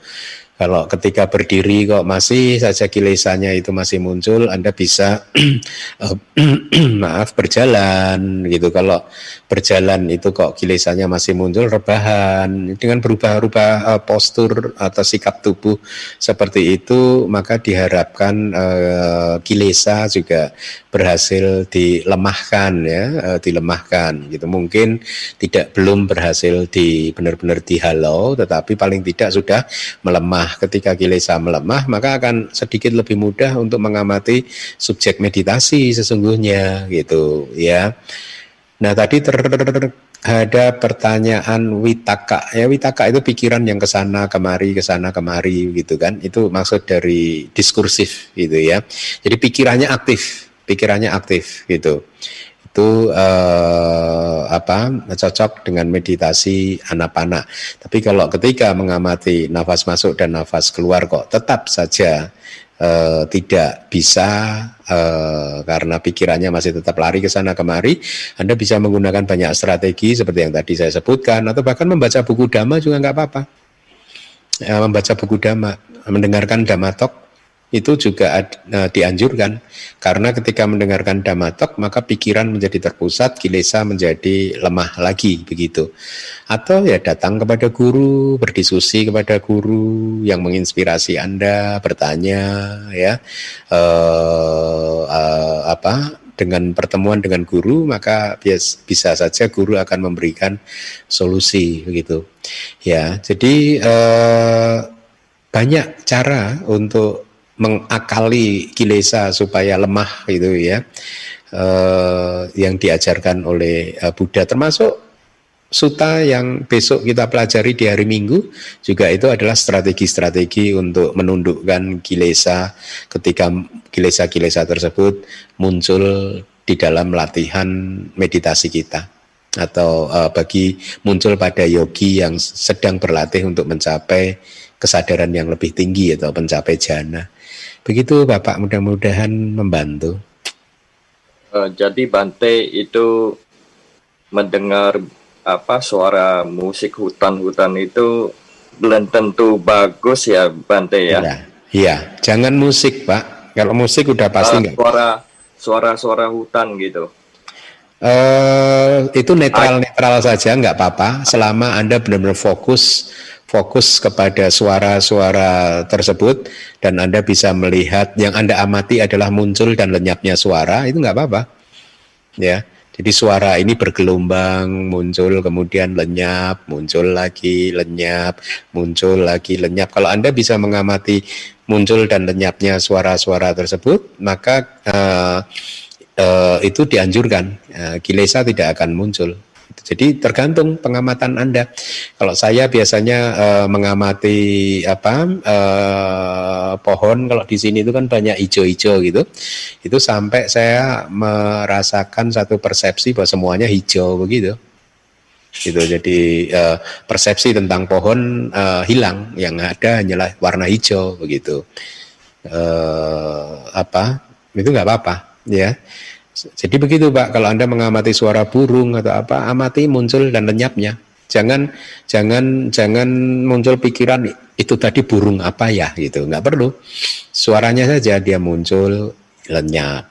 Kalau ketika berdiri kok masih saja kilesanya itu masih muncul, Anda bisa <clears throat> eh, <clears throat> maaf berjalan gitu. Kalau berjalan itu kok kilesanya masih muncul, rebahan dengan berubah-ubah uh, postur atau sikap tubuh seperti itu, maka diharapkan uh, kilesa juga berhasil dilemahkan ya, uh, dilemahkan gitu. Mungkin tidak belum berhasil di benar-benar dihalau, tetapi paling tidak sudah melemah ketika kilesa melemah maka akan sedikit lebih mudah untuk mengamati subjek meditasi sesungguhnya gitu ya. Nah tadi ada pertanyaan witaka ya witaka itu pikiran yang ke sana kemari ke sana kemari gitu kan itu maksud dari diskursif gitu ya jadi pikirannya aktif pikirannya aktif gitu itu eh, apa cocok dengan meditasi anapana. Tapi kalau ketika mengamati nafas masuk dan nafas keluar kok tetap saja eh, tidak bisa eh, karena pikirannya masih tetap lari ke sana kemari, Anda bisa menggunakan banyak strategi seperti yang tadi saya sebutkan atau bahkan membaca buku dhamma juga nggak apa-apa. Ya, membaca buku dhamma, mendengarkan dhamma talk itu juga uh, dianjurkan. Karena ketika mendengarkan damatok maka pikiran menjadi terpusat kilesa menjadi lemah lagi begitu. Atau ya datang kepada guru berdiskusi kepada guru yang menginspirasi anda bertanya ya uh, uh, apa dengan pertemuan dengan guru maka bias, bisa saja guru akan memberikan solusi begitu. Ya jadi uh, banyak cara untuk mengakali kilesa supaya lemah gitu ya uh, yang diajarkan oleh uh, Buddha termasuk suta yang besok kita pelajari di hari Minggu juga itu adalah strategi-strategi untuk menundukkan kilesa ketika kilesa-kilesa tersebut muncul di dalam latihan meditasi kita atau uh, bagi muncul pada yogi yang sedang berlatih untuk mencapai kesadaran yang lebih tinggi atau mencapai jana. Begitu Bapak, mudah-mudahan membantu. Uh, jadi Bante itu mendengar apa suara musik hutan-hutan itu belum tentu bagus ya Bante ya. Iya, iya. jangan musik Pak. Kalau musik udah pasti enggak. Suara suara-suara hutan gitu. Uh, itu netral netral saja nggak apa-apa selama anda benar-benar fokus fokus kepada suara-suara tersebut dan Anda bisa melihat yang Anda amati adalah muncul dan lenyapnya suara, itu nggak apa-apa. Ya. Jadi suara ini bergelombang, muncul kemudian lenyap, muncul lagi, lenyap, muncul lagi, lenyap. Kalau Anda bisa mengamati muncul dan lenyapnya suara-suara tersebut, maka uh, uh, itu dianjurkan. Uh, kilesa tidak akan muncul. Jadi tergantung pengamatan Anda. Kalau saya biasanya uh, mengamati apa uh, pohon kalau di sini itu kan banyak hijau-hijau gitu. Itu sampai saya merasakan satu persepsi bahwa semuanya hijau begitu. Gitu. Jadi uh, persepsi tentang pohon uh, hilang, yang ada hanyalah warna hijau begitu. Uh, apa? Itu nggak apa-apa ya. Jadi begitu Pak, kalau Anda mengamati suara burung atau apa, amati muncul dan lenyapnya. Jangan jangan jangan muncul pikiran itu tadi burung apa ya? Gitu, nggak perlu. Suaranya saja dia muncul, lenyap,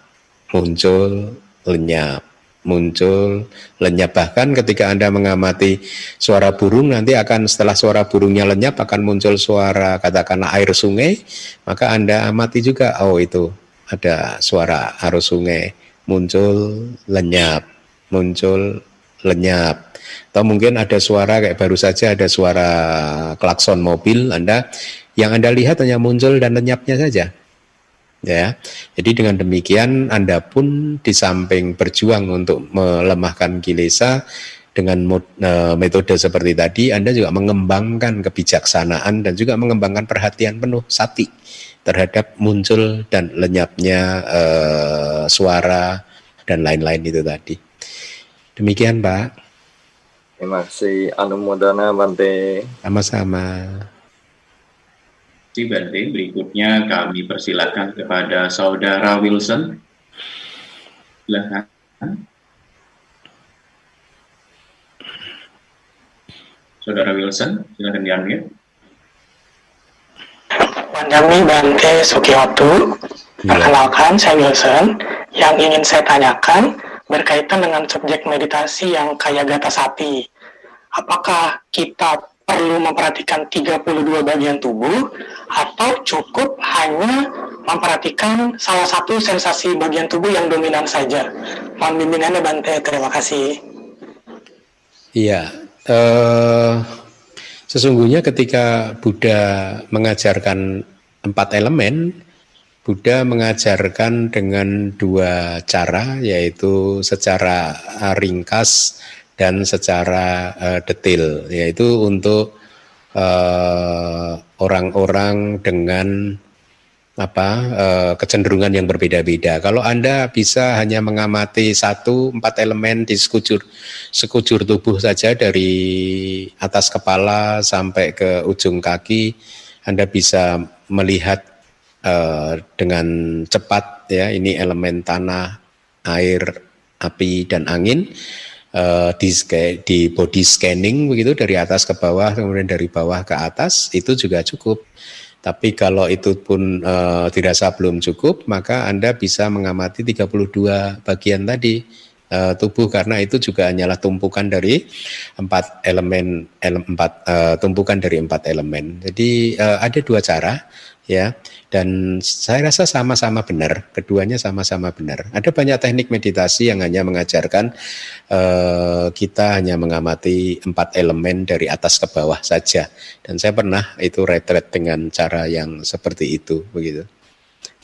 muncul, lenyap, muncul, lenyap. Bahkan ketika Anda mengamati suara burung nanti akan setelah suara burungnya lenyap akan muncul suara katakanlah air sungai, maka Anda amati juga oh itu ada suara arus sungai muncul lenyap, muncul lenyap. Atau mungkin ada suara kayak baru saja ada suara klakson mobil Anda yang Anda lihat hanya muncul dan lenyapnya saja. Ya. Jadi dengan demikian Anda pun di samping berjuang untuk melemahkan kilesa dengan e, metode seperti tadi Anda juga mengembangkan kebijaksanaan dan juga mengembangkan perhatian penuh sati terhadap muncul dan lenyapnya uh, suara dan lain-lain itu tadi. Demikian Pak. Terima kasih Anumodana Bante. Sama-sama. Si Bante, berikutnya kami persilakan kepada Saudara Wilson. Silakan. Saudara Wilson, silakan diambil. Panjami Bante Sukiyotu. Iya. Perkenalkan, saya Wilson. Yang ingin saya tanyakan berkaitan dengan subjek meditasi yang kaya gata sapi. Apakah kita perlu memperhatikan 32 bagian tubuh atau cukup hanya memperhatikan salah satu sensasi bagian tubuh yang dominan saja. Mohon bimbingannya Bante, terima kasih. Iya, uh, sesungguhnya ketika Buddha mengajarkan empat elemen, Buddha mengajarkan dengan dua cara, yaitu secara ringkas dan secara uh, detail yaitu untuk eh, orang-orang uh, dengan apa uh, kecenderungan yang berbeda-beda. Kalau Anda bisa hanya mengamati satu empat elemen di sekujur sekujur tubuh saja dari atas kepala sampai ke ujung kaki, Anda bisa melihat uh, dengan cepat ya ini elemen tanah, air, api dan angin uh, di di body scanning begitu dari atas ke bawah kemudian dari bawah ke atas itu juga cukup. Tapi kalau itu pun uh, dirasa belum cukup, maka Anda bisa mengamati 32 bagian tadi uh, tubuh karena itu juga hanyalah tumpukan dari empat elemen, ele, empat uh, tumpukan dari empat elemen. Jadi uh, ada dua cara ya dan saya rasa sama-sama benar keduanya sama-sama benar. Ada banyak teknik meditasi yang hanya mengajarkan uh, kita hanya mengamati empat elemen dari atas ke bawah saja. Dan saya pernah itu retret dengan cara yang seperti itu begitu.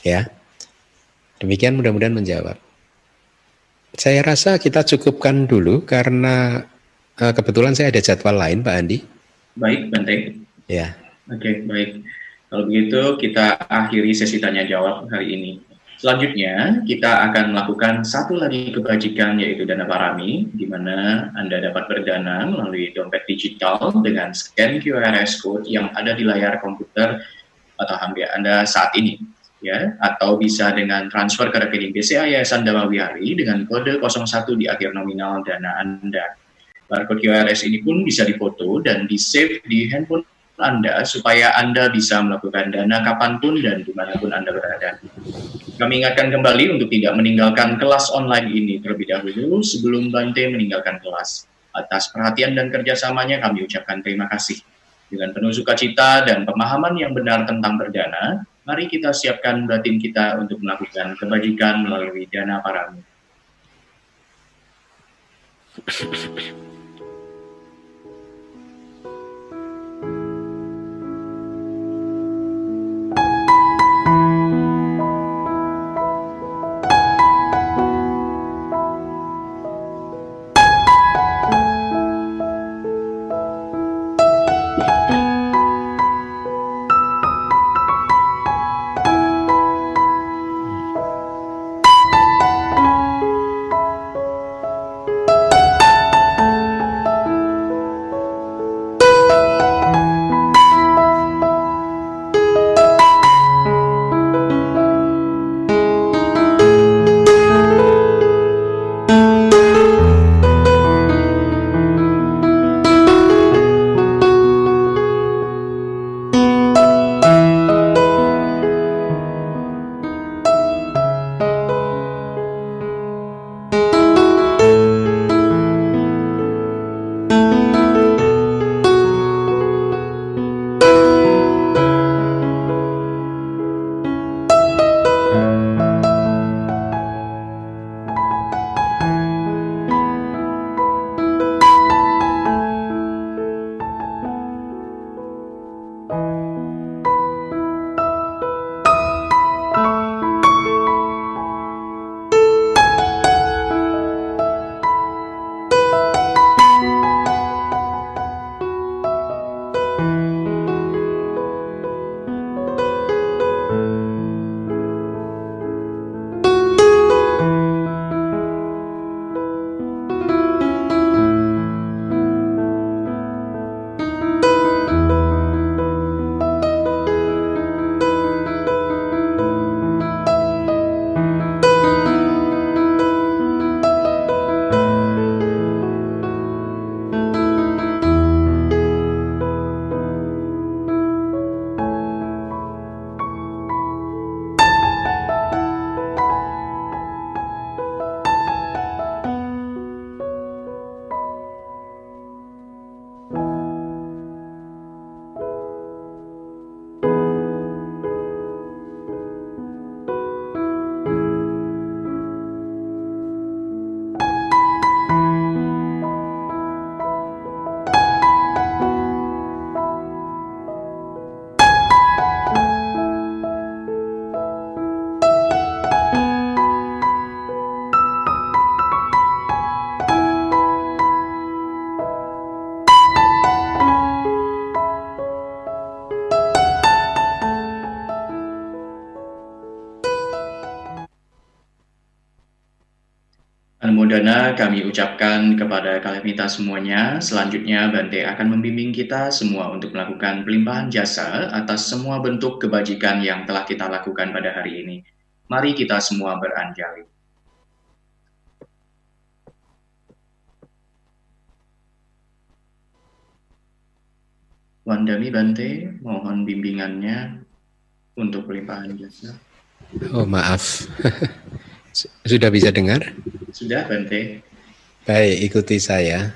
Ya. Demikian mudah-mudahan menjawab. Saya rasa kita cukupkan dulu karena uh, kebetulan saya ada jadwal lain Pak Andi. Baik Bante. Ya. Oke okay, baik kalau begitu kita akhiri sesi tanya jawab hari ini. Selanjutnya kita akan melakukan satu lagi kebajikan yaitu dana parami di mana Anda dapat berdana melalui dompet digital dengan scan QRS code yang ada di layar komputer atau HP Anda saat ini ya atau bisa dengan transfer ke rekening BCA Yayasan Dhamma Wihari dengan kode 01 di akhir nominal dana Anda. Barcode QRS ini pun bisa difoto dan di-save di handphone anda supaya Anda bisa melakukan dana kapan pun dan di mana pun Anda berada. Kami ingatkan kembali untuk tidak meninggalkan kelas online ini terlebih dahulu sebelum Bante meninggalkan kelas. Atas perhatian dan kerjasamanya kami ucapkan terima kasih. Dengan penuh sukacita dan pemahaman yang benar tentang berdana, mari kita siapkan batin kita untuk melakukan kebajikan melalui dana paramu. Dana kami ucapkan kepada kalian kita semuanya. Selanjutnya Bante akan membimbing kita semua untuk melakukan pelimpahan jasa atas semua bentuk kebajikan yang telah kita lakukan pada hari ini. Mari kita semua beranjali. Wandami Bante, mohon bimbingannya untuk pelimpahan jasa. Oh maaf, <laughs> sudah bisa dengar? Sudah Bante. Baik, ikuti saya.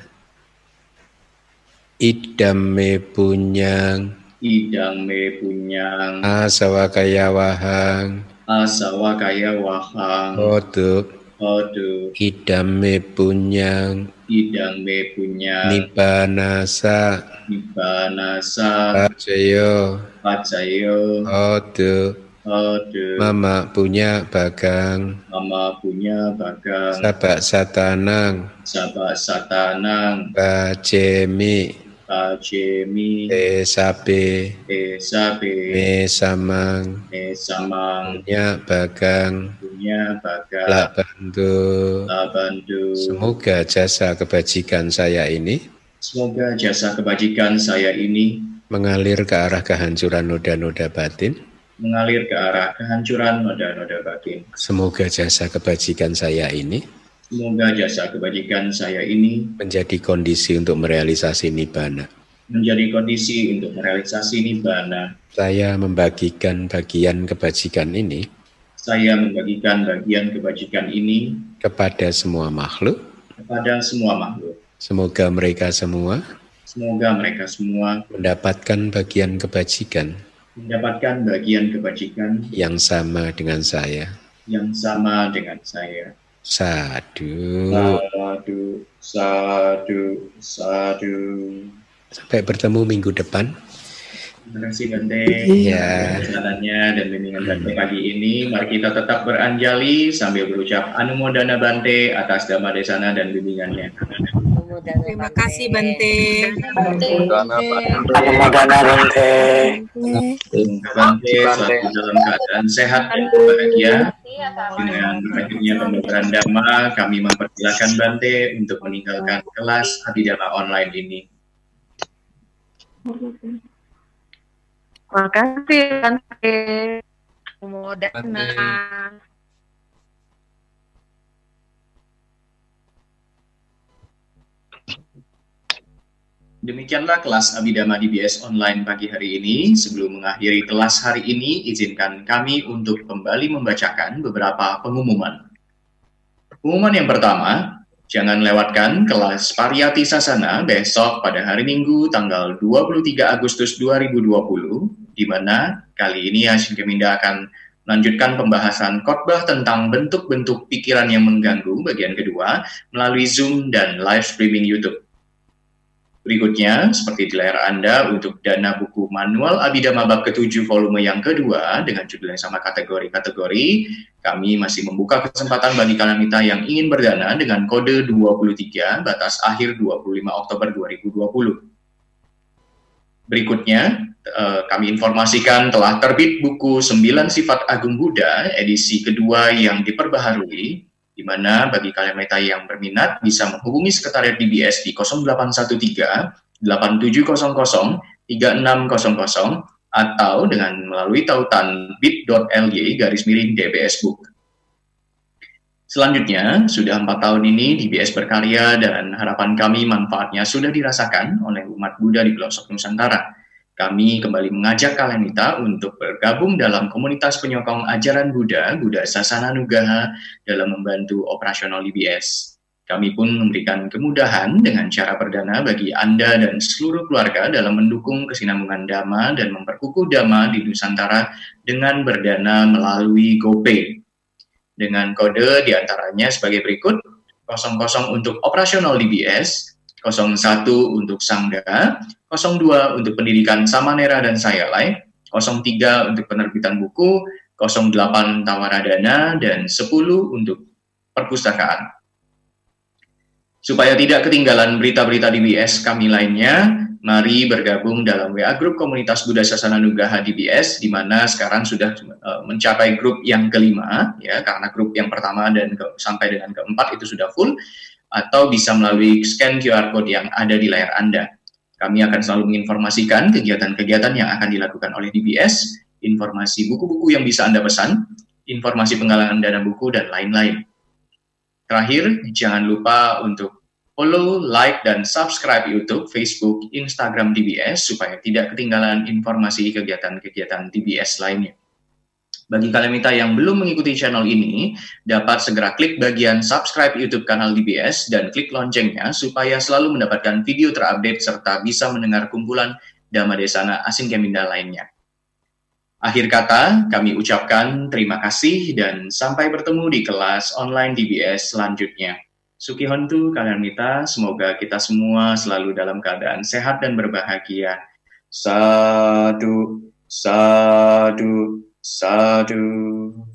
Idam me punyang. Idam me punyang. Asawa kaya wahang. Asawa kaya wahang. Hodu. Hodu. Idam me punyang. Idam me punyang. Nibanasa. Nibanasa. Pacayo. Pacayo. Hodu. Mama punya bagang. Mama punya bagang. Sabak satanang. Sabak satanang. Bajemi. Bajemi. Esabe. Esabe. Mesamang. Mesamang. Punya bagang. Punya bagang. Lak bantu. Lak bantu. Semoga jasa kebajikan saya ini. Semoga jasa kebajikan saya ini mengalir ke arah kehancuran noda-noda batin mengalir ke arah kehancuran noda-noda batin. Semoga jasa kebajikan saya ini Semoga jasa kebajikan saya ini menjadi kondisi untuk merealisasi nibbana. Menjadi kondisi untuk merealisasi nibbana. Saya membagikan bagian kebajikan ini. Saya membagikan bagian kebajikan ini kepada semua makhluk. Kepada semua makhluk. Semoga mereka semua. Semoga mereka semua mendapatkan bagian kebajikan mendapatkan bagian kebajikan yang sama dengan saya. Yang sama dengan saya. Sadu. Sadu, sadu, sadu. Sampai bertemu minggu depan. Terima kasih Bante. Iya. Jalannya dan bimbingan Bante pagi ini. Mari kita tetap beranjali sambil berucap Anumodana Bante atas Dhamma Desana dan bimbingannya. Terima kasih Bante. Anumodana Bante. Bante selalu dalam keadaan sehat dan bahagia. Dengan berakhirnya pembelajaran Dhamma, kami mempersilakan Bante untuk meninggalkan kelas Abhidhamma online ini. Terima kasih Bante. Modana. Demikianlah kelas Abhidhamma DBS online pagi hari ini. Sebelum mengakhiri kelas hari ini, izinkan kami untuk kembali membacakan beberapa pengumuman. Pengumuman yang pertama, jangan lewatkan kelas Pariyati Sasana besok pada hari Minggu tanggal 23 Agustus 2020, di mana kali ini Hashim Keminda akan melanjutkan pembahasan khotbah tentang bentuk-bentuk pikiran yang mengganggu bagian kedua melalui Zoom dan live streaming YouTube. Berikutnya, seperti di layar Anda, untuk dana buku manual Abhidhamma Bab ke-7 volume yang kedua dengan judul yang sama kategori-kategori, kami masih membuka kesempatan bagi kalian kita yang ingin berdana dengan kode 23 batas akhir 25 Oktober 2020. Berikutnya, kami informasikan telah terbit buku 9 Sifat Agung Buddha edisi kedua yang diperbaharui di mana bagi kalian mereka yang berminat bisa menghubungi sekretariat DBS di 0813 8700 3600 atau dengan melalui tautan bit.ly garis miring DBS Book. Selanjutnya, sudah empat tahun ini DBS berkarya dan harapan kami manfaatnya sudah dirasakan oleh umat Buddha di pelosok Nusantara kami kembali mengajak kalian kita untuk bergabung dalam komunitas penyokong ajaran Buddha, Buddha Sasana Nugaha, dalam membantu operasional DBS. Kami pun memberikan kemudahan dengan cara perdana bagi Anda dan seluruh keluarga dalam mendukung kesinambungan Dhamma dan memperkukuh Dhamma di Nusantara dengan berdana melalui GoPay. Dengan kode di antaranya sebagai berikut, 00 untuk operasional DBS, 01 untuk Sangga, 02 untuk pendidikan Samanera dan Sayalai, 03 untuk penerbitan buku, 08 tawaradana, dan 10 untuk perpustakaan. Supaya tidak ketinggalan berita-berita DBS kami lainnya, mari bergabung dalam WA Grup Komunitas Buddha Sasana Nugaha DBS, di mana sekarang sudah uh, mencapai grup yang kelima, ya, karena grup yang pertama dan ke, sampai dengan keempat itu sudah full, atau bisa melalui scan QR code yang ada di layar Anda. Kami akan selalu menginformasikan kegiatan-kegiatan yang akan dilakukan oleh DBS, informasi buku-buku yang bisa Anda pesan, informasi penggalangan dana buku, dan lain-lain. Terakhir, jangan lupa untuk follow, like, dan subscribe YouTube, Facebook, Instagram DBS supaya tidak ketinggalan informasi kegiatan-kegiatan DBS lainnya. Bagi kalian minta yang belum mengikuti channel ini, dapat segera klik bagian subscribe YouTube kanal DBS dan klik loncengnya supaya selalu mendapatkan video terupdate serta bisa mendengar kumpulan Dhamma Desana Asin Keminda lainnya. Akhir kata, kami ucapkan terima kasih dan sampai bertemu di kelas online DBS selanjutnya. Suki Hontu, kalian minta semoga kita semua selalu dalam keadaan sehat dan berbahagia. Sadu, sadu, sadu.